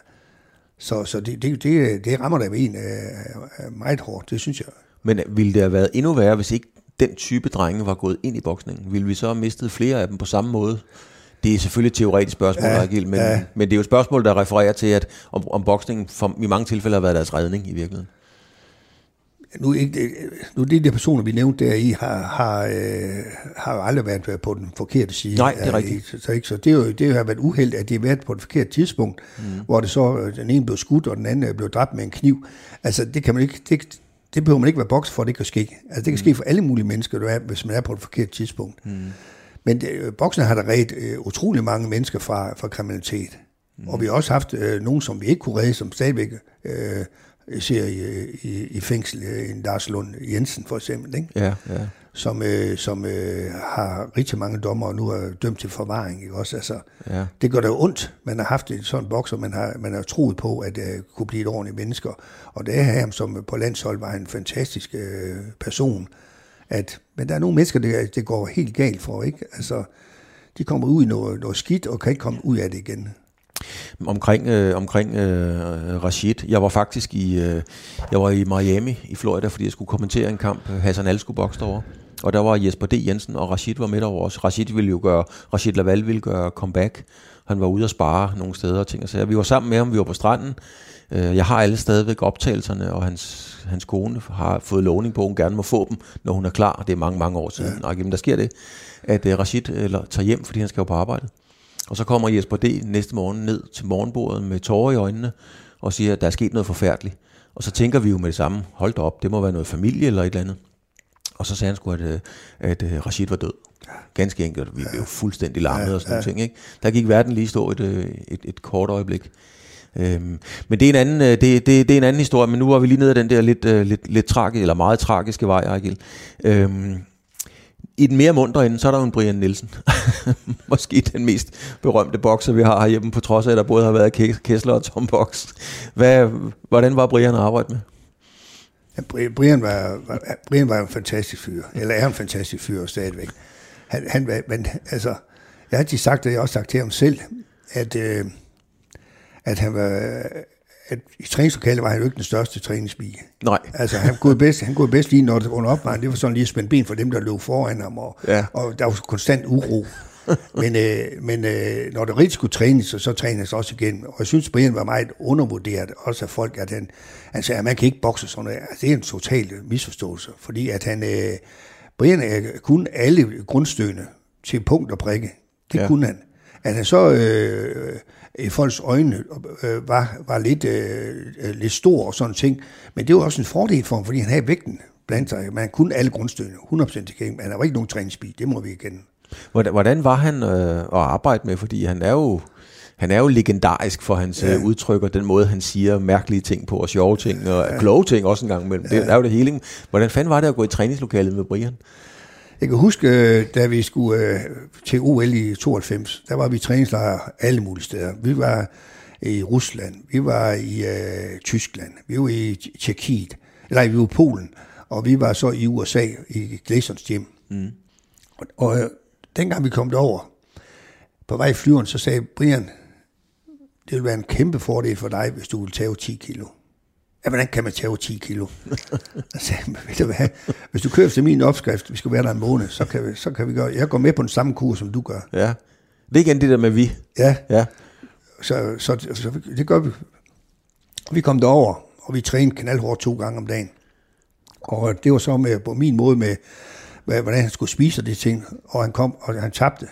Så, så det, det, det, det rammer da en øh, meget hårdt, det synes jeg. Men ville det have været endnu værre, hvis ikke den type drenge var gået ind i boksningen? Ville vi så have mistet flere af dem på samme måde? Det er selvfølgelig et teoretisk spørgsmål, ja, Agil, men, ja. men det er jo et spørgsmål, der refererer til, at om, om boksningen for, i mange tilfælde har været deres redning i virkeligheden. Nu, ikke, nu de der personer, vi nævnte der i, har, har, øh, har aldrig været på den forkerte side. Nej, det er rigtigt. Så, så, ikke, så det, er jo, det har været uheld, at de har været på et forkert tidspunkt, mm. hvor det så, øh, den ene blev skudt, og den anden blev dræbt med en kniv. Altså, det kan man ikke, det, det behøver man ikke være bokser for, at det kan ske. Altså, det kan mm. ske for alle mulige mennesker, hvis man er på et forkert tidspunkt. Mm. Men det, øh, boksen har da reddet øh, utrolig mange mennesker fra, fra kriminalitet. Mm. Og vi har også haft øh, nogen, som vi ikke kunne redde, som stadigvæk øh, ser i, i, i fængsel. Øh, en Lars Lund Jensen for eksempel, ikke? Ja, ja. som, øh, som øh, har rigtig mange dommer og nu er dømt til forvaring. Ikke? Også, altså, ja. Det gør da ondt. Man har haft en sådan bokser, man har, man har troet på, at det øh, kunne blive et ordentligt menneske. Og det er ham, som på landshold var en fantastisk øh, person, at, men der er nogle mennesker, det, det går helt galt for, ikke? Altså, de kommer ud i noget, noget skidt, og kan ikke komme ud af det igen. Omkring, øh, omkring øh, Rashid, jeg var faktisk i, øh, jeg var i Miami i Florida, fordi jeg skulle kommentere en kamp, Hassan Al skulle bokse derovre. Og der var Jesper D. Jensen, og Rashid var med over os. Rashid ville jo gøre, Rashid Laval ville gøre comeback. Han var ude at spare nogle steder og ting og sager. Vi var sammen med ham, vi var på stranden. Øh, jeg har alle stadigvæk optagelserne, og hans, hans kone har fået lovning på, at hun gerne må få dem, når hun er klar. Det er mange, mange år siden. Ja. Og jamen, der sker det, at uh, Rashid eller, tager hjem, fordi han skal jo på arbejde. Og så kommer Jesper D. næste morgen ned til morgenbordet med tårer i øjnene og siger, at der er sket noget forfærdeligt. Og så tænker vi jo med det samme, hold da op, det må være noget familie eller et eller andet. Og så sagde han sgu, at, øh, at, at Rashid var død. Ganske enkelt. Vi blev fuldstændig lammet og sådan noget ting. Ikke? Der gik verden lige stå et, øh, et, et kort øjeblik. Øhm, men det er, en anden, det, det, det er en anden historie, men nu var vi lige nede af den der lidt, lidt, lidt tragiske, eller meget tragiske vej, Ejgil. Øhm, i den mere mundre ende, så er der jo en Brian Nielsen. Måske den mest berømte bokser, vi har herhjemme, på trods af, at der både har været Kessler og Tom Box. Hvad, hvordan var Brian at arbejde med? Ja, Brian, var, var, Brian var en fantastisk fyr, eller er en fantastisk fyr stadigvæk. Han, han, men, altså, jeg har altid sagt og jeg har også sagt til ham selv, at... Øh, at han var, at i træningslokalet var han jo ikke den største træningspige. Nej. Altså, han kunne bedst, han kunne bedst lige, når det under opvejen, det var sådan lige at spænde ben for dem, der lå foran ham, og, Ja. og der var konstant uro. men øh, men øh, når det rigtig skulle trænes, så, så trænes også igen. Og jeg synes, Brian var meget undervurderet, også af folk, at han, han sagde, at man kan ikke bokse sådan noget. Altså, det er en total misforståelse, fordi at han, øh, Brian er kun alle grundstødene til punkt og prikke. Det ja. kunne han. At han så øh, i folks øjne øh, var, var lidt, øh, øh, lidt stor og sådan ting, men det var også en fordel for ham, fordi han havde vægten blandt sig. Man kunne alle grundstødene, 100% til men han var ikke nogen træningsbil, det må vi igen. Hvordan, hvordan var han øh, at arbejde med? Fordi han er jo, han er jo legendarisk for hans ja. udtryk og den måde, han siger mærkelige ting på, og sjove ting, og ja. kloge ting også en gang imellem. Ja. Det er jo det hele. Hvordan fanden var det at gå i træningslokalet med Brian? Jeg kan huske, øh, da vi skulle øh, til OL i 92, der var vi træningslejre alle mulige steder. Vi var i Rusland, vi var i øh, Tyskland, vi var i Tjekkiet, eller vi var i Polen, og vi var så i USA, i Glasons hjem. Mm. Og, og øh, dengang vi kom derover, på vej i flyveren, så sagde Brian, det vil være en kæmpe fordel for dig, hvis du vil tage 10 kilo. Ja, hvordan kan man tage 10 kilo? "Men ved du hvad, hvis du kører efter min opskrift, vi skal være der en måned, så kan, vi, så kan vi gøre, jeg går med på den samme kurs, som du gør. Ja. Det er igen det der med vi. Ja, Ja. så, så, så det gør vi. Vi kom derover, og vi trænede knaldhårdt to gange om dagen. Og det var så med, på min måde med, hvordan han skulle spise de ting, og han kom, og han tabte.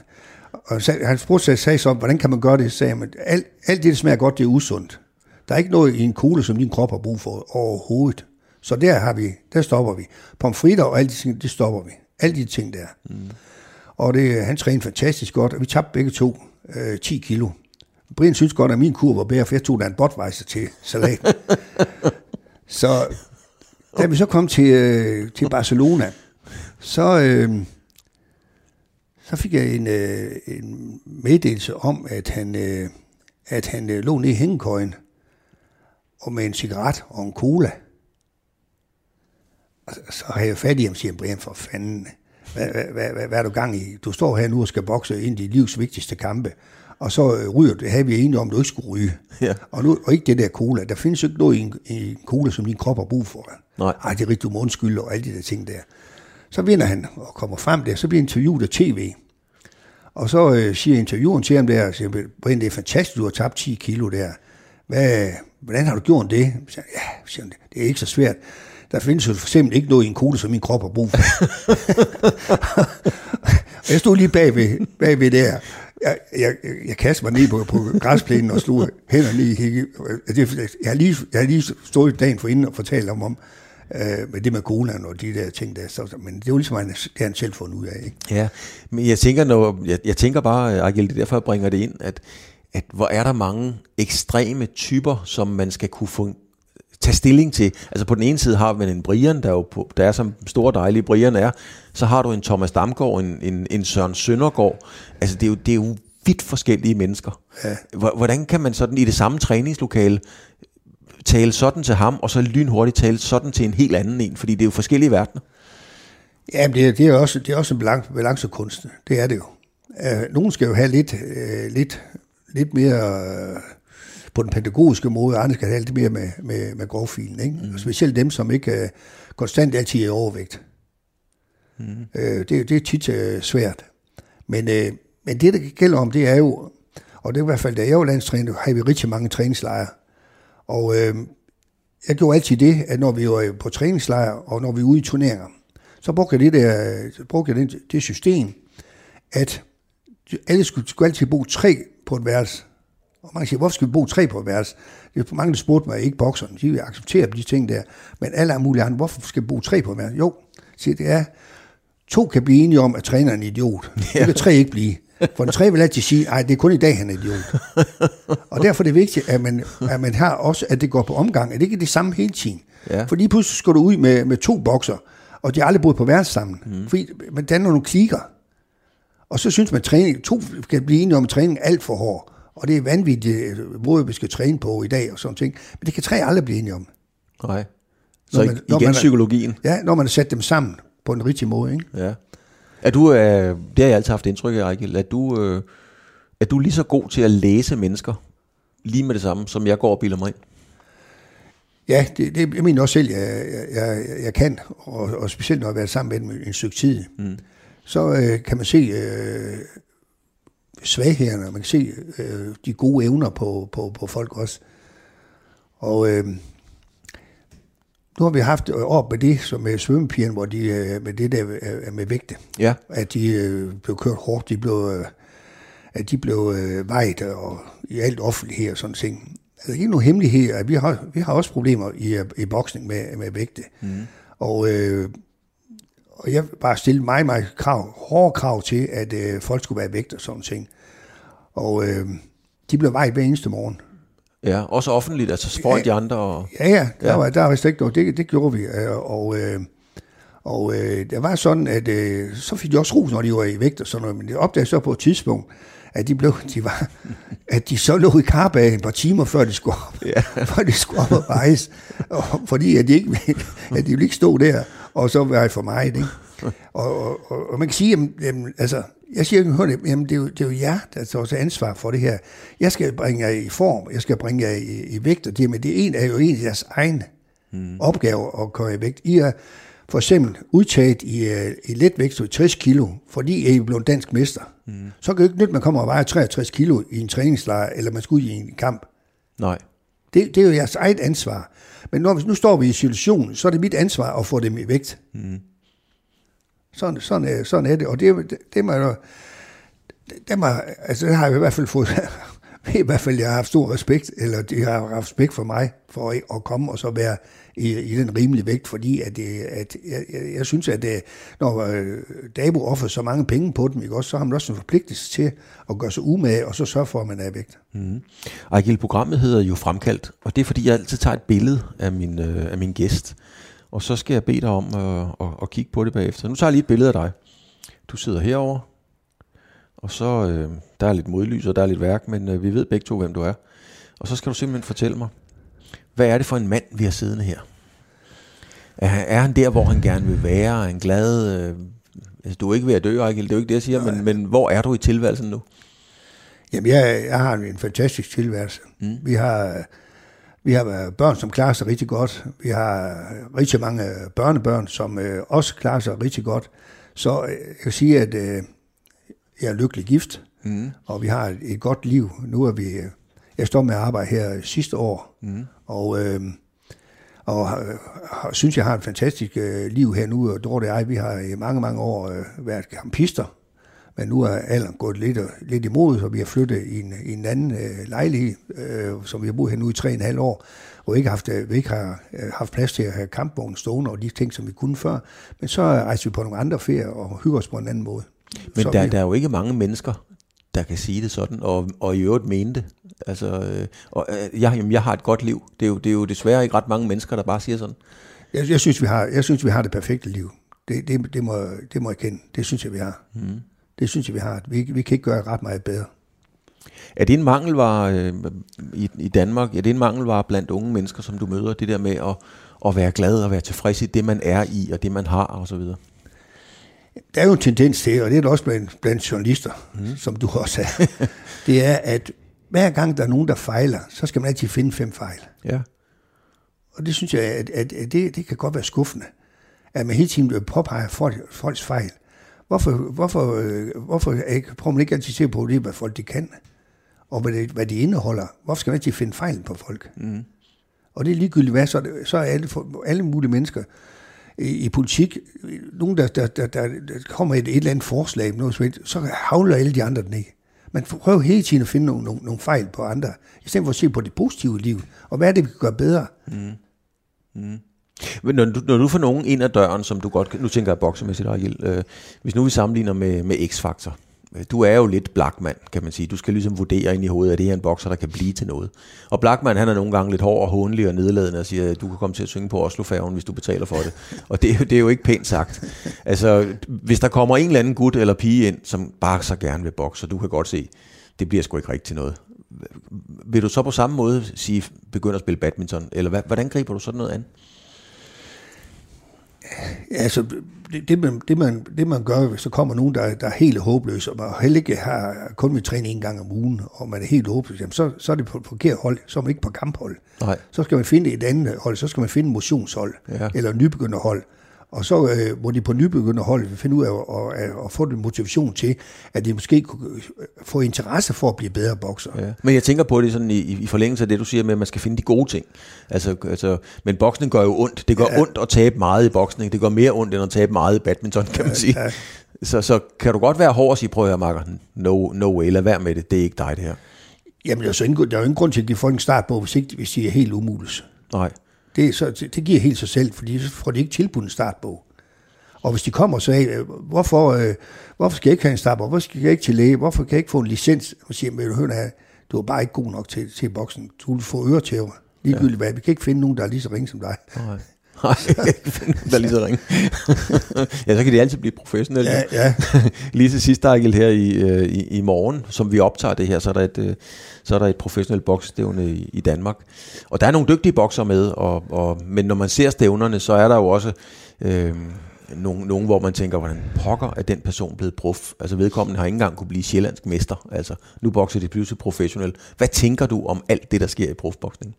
Og han spurgte sagde så, hvordan kan man gøre det? Sagde jeg, alt, alt det, der smager godt, det er usundt. Der er ikke noget i en kugle, som din krop har brug for overhovedet. Så der har vi, der stopper vi. Pomfritter og alle de ting, det stopper vi. Alle de ting der. Mm. Og det, han trænede fantastisk godt, og vi tabte begge to øh, 10 kilo. Brian synes godt, at min kur var bedre, for jeg tog da en botweiser til salat. så da vi så kom til, øh, til Barcelona, så, øh, så fik jeg en, øh, en meddelelse om, at han, øh, at han øh, lå nede i hængekøjen og med en cigaret og en cola. Og så, har jeg fat i ham siger, Brian, for fanden, hvad, hvad, hvad, hvad, hvad er du gang i? Du står her nu og skal bokse ind i livs vigtigste kampe, og så øh, ryger det havde vi enige om, at du ikke skulle ryge. Ja. Og, nu, og ikke det der cola. Der findes jo ikke noget i en, i en cola, som din krop har brug for. Nej. Ej, det er rigtigt, du må undskylde, og alle de der ting der. Så vinder han og kommer frem der, så bliver interviewet af tv. Og så øh, siger intervieweren til ham der, siger, Brian, det er fantastisk, du har tabt 10 kilo der. Hvad, hvordan har du gjort det? Så siger, ja, siger han, det er ikke så svært. Der findes jo for eksempel ikke noget i en kugle, som min krop har brug for. og jeg stod lige bagved, bagved der. Jeg, jeg, jeg kastede mig ned på, på græsplænen og slog hænderne i. Jeg, jeg, har lige, jeg har lige stået dagen for inden og fortalt om, om øh, med det med colaen og de der ting der. Så, men det er jo ligesom, han, det han selv fundet ud af. Ikke? Ja, men jeg tænker, når, jeg, jeg tænker bare, Agil, det er derfor, jeg bringer det ind, at, at hvor er der mange ekstreme typer, som man skal kunne få, tage stilling til. Altså på den ene side har man en Brian, der, er jo på, der er som stor dejlig Brian er. Så har du en Thomas Damgaard, en, en, en Søren Søndergaard. Altså det er jo, det er jo vidt forskellige mennesker. Ja. Hvor- Hvordan kan man sådan i det samme træningslokale tale sådan til ham, og så lynhurtigt tale sådan til en helt anden en? Fordi det er jo forskellige verdener. Ja, det, er- det er også, det er også en balance, balancekunst. Det er det jo. Uh, nogen skal jo have lidt, uh, lidt, lidt mere uh, på den pædagogiske måde, andre skal have lidt mere med, med, med grovfilen. Ikke? Mm. Specielt dem, som ikke uh, konstant altid er overvægt. Mm. Uh, det, det er tit uh, svært. Men, uh, men det, der gælder om, det er jo, og det er i hvert fald, da jeg var landstræner, har vi rigtig mange træningslejre. Og øh, jeg gjorde altid det, at når vi var på træningslejr, og når vi er ude i turneringer, så brugte jeg det, der, brugte jeg det, det system, at alle skulle, skulle altid bo tre på et værelse. Og mange siger, hvorfor skal vi bo tre på et værelse? Det er mange, der spurgte mig, ikke bokserne, de vil acceptere de ting der. Men alle mulige andre, hvorfor skal vi bo tre på et værelse? Jo, siger, det er, to kan blive enige om, at træneren er en idiot. Det kan tre ikke blive. For den tre vil altid sige, nej, det er kun i dag, han er idiot. Og derfor er det vigtigt, at man, at man har også, at det går på omgang, at det ikke er det samme hele tiden. Ja. For lige pludselig skal du ud med, med to bokser, og de har aldrig boet på værelse sammen. Mm. Fordi man danner nogle klikker. Og så synes man, at træning, to kan blive enige om, at træning er alt for hård. Og det er vanvittigt, øh, måde vi skal træne på i dag og sådan ting. Men det kan tre aldrig blive enige om. Nej. Så Når man, man- når igen man psykologien. Ja, når man har sat dem sammen på en rigtig måde. Ikke? Ja. Er du, øh, det har jeg altid haft indtryk af, Ejgil, at du, øh, er du lige så god til at læse mennesker, lige med det samme, som jeg går og bilder mig ind? Ja, det, det jeg mener også selv, jeg, jeg, jeg kan, og, og specielt når jeg har været sammen med dem en stykke tid, mm. Så øh, kan man se øh, svaghederne, man kan se øh, de gode evner på, på, på folk også. Og øh, nu har vi haft år med det, som med svømmepigerne, hvor de øh, med det der øh, med vægte, Ja. at de øh, blev kørt hårdt, de blev, øh, at de blev øh, vejet og i alt offentlighed og sådan ting. Altså ikke nogen hemmelighed, at vi har, vi har også problemer i, øh, i boksning med, med vægte. Mm. Og, øh, og jeg bare stille mig, mig krav, hårde krav til, at øh, folk skulle være vægt og sådan ting. Og øh, de blev vejet hver eneste morgen. Ja, også offentligt, altså foran Ja. de andre. Og, Ja, ja, der, Ja. Var, der var slet ikke noget. Det, det gjorde vi. øh, Og, øh, og øh, det var sådan, at øh, så fik de også ros, når de var i vægt og sådan noget. Men det opdagede så på et tidspunkt, at de, blev, de, var, at de så lå i karbag et par timer, før de skulle op, ja. før de skulle op og vejes. Og, fordi at de, ikke, at de ville ikke stå der, og så være for mig. Ikke? Og, og, og, og, man kan sige, jamen, jamen, altså, jeg siger ikke, hør det, jamen, det, er jo, det er jo jer, der tager til ansvar for det her. Jeg skal bringe jer i form, jeg skal bringe jer i, i vægt, og det, men det er, en, er jo en af jeres egen mm. opgaver at komme i vægt. I er for eksempel udtaget i, øh, i letvægt til 60 kilo, fordi I er blevet dansk mester. Mm. Så kan det ikke nytte, at man kommer og vejer 63 kilo i en træningslejr, eller man skal ud i en kamp. nej. Det, det er jo jeres eget ansvar. Men når nu står vi i situationen, så er det mit ansvar at få dem i vægt. Mm. Sådan, sådan, er, sådan er det. Og det, det, må jeg det må, altså det har jeg i hvert fald fået, i hvert fald jeg har haft stor respekt, eller de har haft respekt for mig, for at komme og så være i, i den rimelige vægt, fordi at, øh, at jeg, jeg, jeg synes, at øh, når øh, Dabo offer så mange penge på dem, ikke også, så har man også en forpligtelse til at gøre sig umage, og så sørge for, at man er i vægt. Mm-hmm. Ejgil, programmet hedder jo Fremkaldt, og det er fordi, jeg altid tager et billede af min, øh, af min gæst, og så skal jeg bede dig om øh, at, at kigge på det bagefter. Nu tager jeg lige et billede af dig. Du sidder herover, og så øh, der er lidt modlys, og der er lidt værk, men øh, vi ved begge to, hvem du er. Og så skal du simpelthen fortælle mig, hvad er det for en mand, vi har siddende her? Er, han- er han der, hvor han gerne vil være? Er han glad? Øh, altså, du er ikke ved at dø, Ejgil, det er jo ikke det, jeg siger, men, men hvor er du i tilværelsen nu? Jamen, jeg, jeg har en fantastisk tilværelse. Mm. Vi har vi har børn, som klarer sig rigtig godt. Vi har rigtig mange børnebørn, som øh, også klarer sig rigtig godt. Så øh, jeg kan sige, at øh, jeg er lykkelig gift, mm. og vi har et, et godt liv. Nu er vi... Øh, jeg står med at arbejde her sidste år, mm. og... Øh, og har, synes, jeg har et fantastisk øh, liv her nu, og Dorte og jeg, vi har i mange, mange år øh, været campister, men nu er alderen gået lidt, lidt imod, så vi har flyttet i en, i en anden øh, lejlighed, øh, som vi har boet her nu i tre og en halv år, hvor vi ikke, haft, øh, vi ikke har øh, haft plads til at have kampvognen stående og de ting, som vi kunne før. Men så rejser vi på nogle andre ferier og hygger os på en anden måde. Men så der, vi, der er jo ikke mange mennesker, der kan sige det sådan, og, og i øvrigt mene det. Altså, øh, og, øh, jeg, jamen, jeg har et godt liv. Det er, jo, det er jo desværre ikke ret mange mennesker, der bare siger sådan. jeg, jeg, synes, vi har, jeg synes, vi har det perfekte liv. Det, det, det, må, det må jeg kende. Det synes jeg, vi har. Mm. Det synes jeg, vi har. Vi, vi kan ikke gøre ret meget bedre. Er det en mangelvare øh, i, i Danmark? Er det en mangelvare blandt unge mennesker, som du møder? Det der med at, at være glad og være tilfreds i det, man er i, og det, man har, og så videre. Der er jo en tendens til, og det er der også blandt, blandt journalister, mm. som du også er, det er, at hver gang der er nogen, der fejler, så skal man altid finde fem fejl. Ja. Og det synes jeg, at, at, at det, det kan godt være skuffende, at man hele tiden påpeger folk, folks fejl. Hvorfor, hvorfor, øh, hvorfor ikke, prøver man ikke altid at se på det, hvad folk de kan, og hvad det, hvad de indeholder? Hvorfor skal man altid finde fejl på folk? Mm. Og det er ligegyldigt hvad, så, så er alle, alle mulige mennesker i, i politik, nogen der, der, der, der, kommer et, et eller andet forslag, noget, så havler alle de andre den ikke. Man prøver hele tiden at finde nogle, nogle, nogle fejl på andre, i stedet for at se på det positive liv, og hvad er det, vi kan gøre bedre? Mm. Mm. Men når du, når du får nogen ind ad døren, som du godt nu tænker jeg boksemæssigt, Ariel, øh, hvis nu vi sammenligner med, med X-Factor, du er jo lidt Blackman, kan man sige. Du skal ligesom vurdere ind i hovedet, at det her er en bokser, der kan blive til noget. Og Blackman, han er nogle gange lidt hård og hånlig og nedladende og siger, at du kan komme til at synge på Oslofærgen, hvis du betaler for det. Og det, er jo- det er jo ikke pænt sagt. Altså, hvis der kommer en eller anden gut eller pige ind, som bare så gerne vil bokse, du kan godt se, det bliver sgu ikke rigtigt til noget. Vil du så på samme måde sige, begynd at spille badminton? Eller hvad, hvordan griber du sådan noget an? Altså, det, det, man, det, man, det man gør, hvis der kommer nogen, der, der er helt håbløs, og man heller ikke har kun vil træne en gang om ugen, og man er helt håbløs, jamen så, så er det på et forkert hold, så er man ikke på kamphold. Nej. Så skal man finde et andet hold, så skal man finde et motionshold, Ja. eller nybegynderhold. Og så øh, må de på nybegynderhold finde ud af at, at, at få den motivation til, at de måske kunne øh, få interesse for at blive bedre bokser. Ja. Men jeg tænker på det sådan i, i forlængelse af det, du siger med, at man skal finde de gode ting. Altså, altså, men boksning gør jo ondt. Det gør ja. ondt at tabe meget i boksning. Det gør mere ondt, end at tabe meget i badminton, kan man sige. ja. Så, så kan du godt være hård og sige, prøv at høre, Marker, no, no way, lad være med det. Det er ikke dig, det her. Jamen, der er, så ingen, der er jo ingen grund til at give folk en start på, hvis, ikke, hvis de er helt umulige. Nej. Det, er så, det giver helt sig selv, fordi så får de ikke tilbudt en startbog. Og hvis de kommer og siger, øh, hvorfor, øh, hvorfor skal jeg ikke have en startbog? Hvorfor skal jeg ikke til læge? Hvorfor kan jeg ikke få en licens? Og siger, men hør her, du er bare ikke god nok til, til boksen. Du vil få øretæver. Ligegyldigt hvad. Vi kan ikke finde nogen, der er lige så ringe som dig. Nej. Nej, der er lige så ringe. ja, så kan de altid blive professionelle. Ja, ja. lige til sidst, Ejgil, her i, øh, i, i morgen, som vi optager det her, så er der et, øh, så er der et professionelt boksstævne i, i Danmark. Og der er nogle dygtige bokser med, og, og, men når man ser stævnerne, så er der jo også øh, nogen, nogen, hvor man tænker, hvordan pokker er den person blevet prof? Altså vedkommende har ikke engang kunne blive sjællandsk mester. Altså, nu bokser de pludselig professionelt. Hvad tænker du om alt det, der sker i profboksning?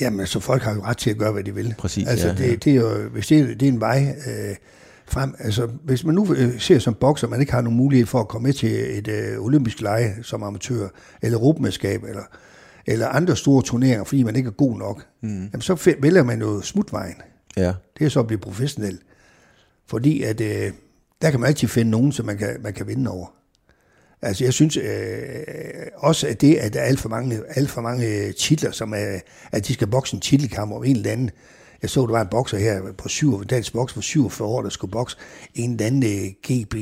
Jamen, så folk har jo ret til at gøre, hvad de vil. Præcis, Altså, ja, det, ja. det er jo, hvis det, er- det er en vej øh, frem, altså, hvis man nu øh, ser som bokser, man ikke har nogen mulighed for at komme med til et øh, olympisk lege som amatør, eller europamesterskab, eller, eller andre store turneringer, fordi man ikke er god nok, mm. jamen, så vælger man jo smutvejen. Ja, Det er så at blive professionel. Fordi at, øh, der kan man altid finde nogen, som man kan, man kan vinde over. Altså jeg synes øh, øh, også, at det, at der er alt for mange, alt for mange øh, titler, som er, at de skal bokse en titelkamp om en eller anden. Jeg så, der var en bokser her på syv, dansk boks for 47 år, der skulle bokse en eller anden øh, GB.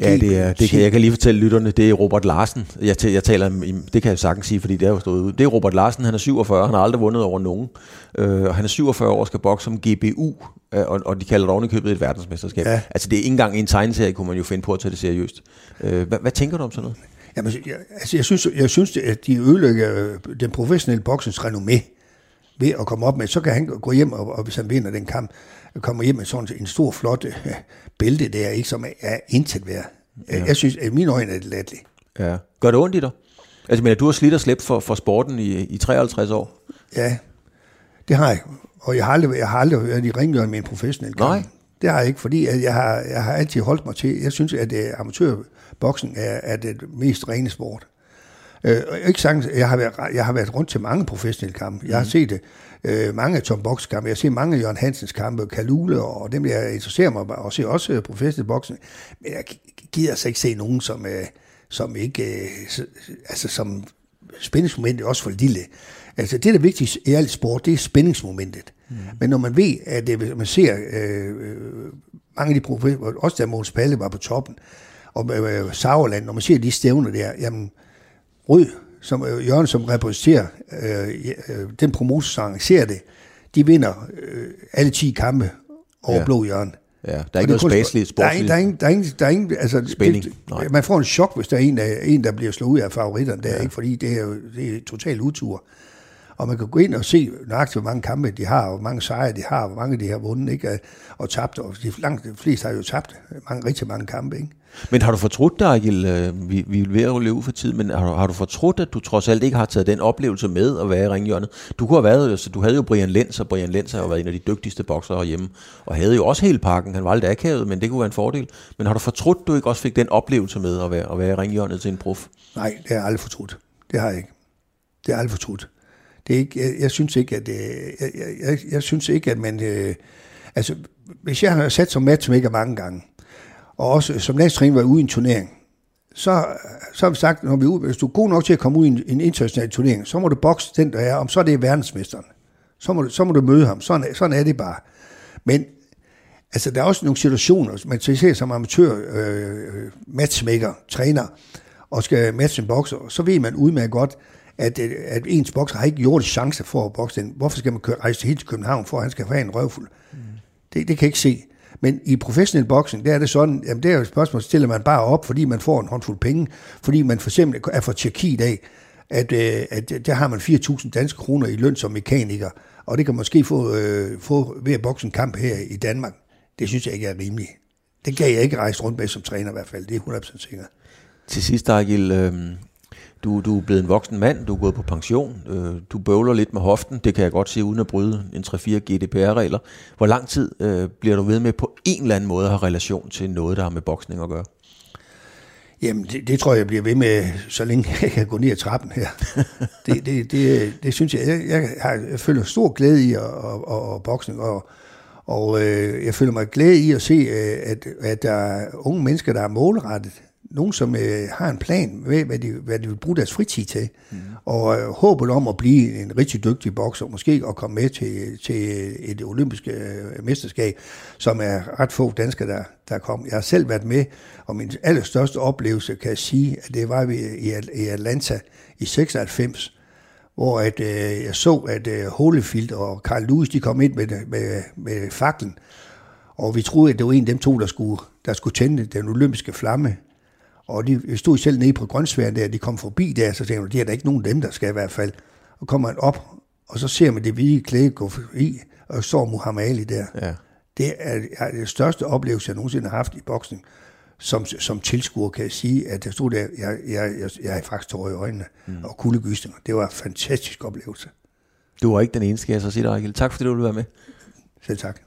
Ja, det er, det kan, jeg kan lige fortælle lytterne, det er Robert Larsen. Jeg, jeg taler, det kan jeg sagtens sige, fordi det er jo stået ud. Det er Robert Larsen, han er 47, han har aldrig vundet over nogen. Øh, og han er 47 år og skal bokse som GBU, øh, og, og de kalder det oven i købet et verdensmesterskab. Ja. Altså det er ikke engang en tegneserie, kunne man jo finde på at tage det seriøst. Øh, hvad, hvad tænker du om sådan noget? Jamen, jeg, altså, jeg synes, jeg synes at de ødelægger øh, den professionelle boksens renommé ved at komme op med, så kan han gå hjem, og, og hvis han vinder den kamp, kommer hjem med sådan en stor, flot øh, bælte der, ikke, som er, intet værd. Ja. Jeg synes, at mine øjne er det latterligt. Ja. Gør det ondt i dig? Altså, men du har slidt og slæbt for, for sporten i, i 53 år. Ja, det har jeg. Og jeg har aldrig, jeg har aldrig været i ringjørn med en professionel kamp. Nej. Det har jeg ikke, fordi at jeg har, jeg har altid holdt mig til, jeg synes, at uh, amatørboksen er, er det mest rene sport. Uh, og ikke sagt, jeg har, været, jeg har været rundt til mange professionelle kampe. Jeg har set det, uh, mange Tom Box kampe. Jeg set mange af Jørgen Hansens kampe, Kalule, og dem, jeg interesserer mig og ser også uh, professionel boksen. Men jeg gider altså ikke se nogen, som, uh, som ikke, s- altså som spændingsmomentet også for lille. Altså det, der er vigtigst i alt sport, det er spændingsmomentet. Mm. Men når man ved, at det, hvis man ser øh, øh, mange af de professionelle, også da Måns Palle var på toppen, og øh, Sauerland, når man ser de stævner der, jamen, Rød, som øh, Jørgen, som repræsenterer øh, øh, den promotor, som arrangerer det, de vinder øh, alle 10 kampe over Ja. Blå Jørgen. Ja, der er Og ikke noget er, ingen- sportsligt. der er ingen, der er ingen, der er ingen, altså, Spænding, det, nej. man får en chok, hvis der er en, der, en, der bliver slået ud af favoritterne der, ja. ikke? fordi det er jo det er total utur. Og man kan gå ind og se nøjagtigt, hvor mange kampe de har, og hvor mange sejre de har, og hvor mange de har vundet ikke? og tabt. Og de, langt de fleste har jo tabt mange, rigtig mange kampe. Ikke? Men har du fortrudt dig, Agil, vi, vi er ved at løbe for tid, men har, du- har du fortrudt, at du trods alt ikke har taget den oplevelse med at være i ringhjørnet? Du kunne have været, altså, du havde jo Brian Lenz, og Brian Lenz har jo været en af de dygtigste boksere herhjemme, og havde jo også hele pakken. Han var lidt akavet, men det kunne være en fordel. Men har du fortrudt, du ikke også fik den oplevelse med at være, at være i ringhjørnet til en prof? Nej, det har jeg aldrig fortrudt. Det har jeg ikke. Det har jeg aldrig fortrudt. Det er ikke, jeg, jeg synes ikke, at, øh, jeg, jeg, jeg, jeg synes ikke, at man, øh, altså, hvis jeg har sat som matchmaker mange gange, og også som landstræner var ude i en turnering, så, så har vi sagt, når vi ud, ude, hvis du er god nok til at komme ud i en, en international turnering, så må du bokse den, der er, om så er det verdensmesteren. Så må, du, så må du møde ham. Sådan, sådan er det bare. Men altså, der er også nogle situationer, man ser som amatør øh, matchmaker, træner, og skal matche en bokser, så ved man udmærket godt, at, øh, at ens bokser har ikke jordisk chance for at bokse den. Hvorfor skal man køre, rejse helt til København, for at han skal få en røvfuld? Mm. Det, det kan jeg ikke se. Men i professionel boksning, der er det sådan, jamen det er jo et spørgsmål, stiller man bare op, fordi man får en håndfuld penge, fordi man for eksempel er fra Tjekkiet af, at, øh, at der har man 4.000 danske kroner i løn som mekaniker, og det kan måske få, øh, få ved at bokse en kamp her i Danmark. Det synes jeg ikke er rimeligt. Det kan jeg ikke rejse rundt med som træner i hvert fald, det er 100% sikkert. Til sidst, Agil, øh, du, du er blevet en voksen mand, du er gået på pension, øh, du bøvler lidt med hoften, det kan jeg godt sige, uden at bryde en 3-4 GDPR-regler. Hvor lang tid øh, bliver du ved med på en eller anden måde at have relation til noget, der har med boksning at gøre? Jamen, det, det tror jeg, jeg bliver ved med, så længe jeg kan gå ned ad trappen her. Det, det, det, det synes jeg, jeg, jeg, har, jeg føler stor glæde i at, at, at, boksning, og, og øh, jeg føler mig glæde i at se, øh, at, at der er unge mennesker, der er målrettet nogen, som øh, har en plan med, hvad de, hvad de vil bruge deres fritid til, mm. og øh, håbet om at blive en rigtig dygtig bokser, måske at komme med til, til et olympisk øh, mesterskab, som er ret få danskere, der, der kom. Jeg har selv været med, og min allerstørste oplevelse kan jeg sige, at det var vi i, i Atlanta i 96, hvor at, øh, jeg så, at øh, Holefield og Carl Lewis, de kom ind med, med, med faklen, og vi troede, at det var en af dem to, der skulle, der skulle tænde den olympiske flamme. Og de stod selv nede på grøntsværen der, de kom forbi der, så tænkte jeg, det er der ikke nogen af dem, der skal i hvert fald. Og kommer man op, og så ser man det hvide klæde gå i, og så Muhammad Ali der. Ja. Det er, er det største oplevelse, jeg nogensinde har haft i boksning. Som, som tilskuer kan jeg sige, at jeg stod der, jeg, jeg, jeg, jeg er faktisk tårer i øjnene, mm. og kuldegysninger. Det var en fantastisk oplevelse. Du var ikke den eneste, jeg så sige dig, Tak fordi du ville være med. Selv tak.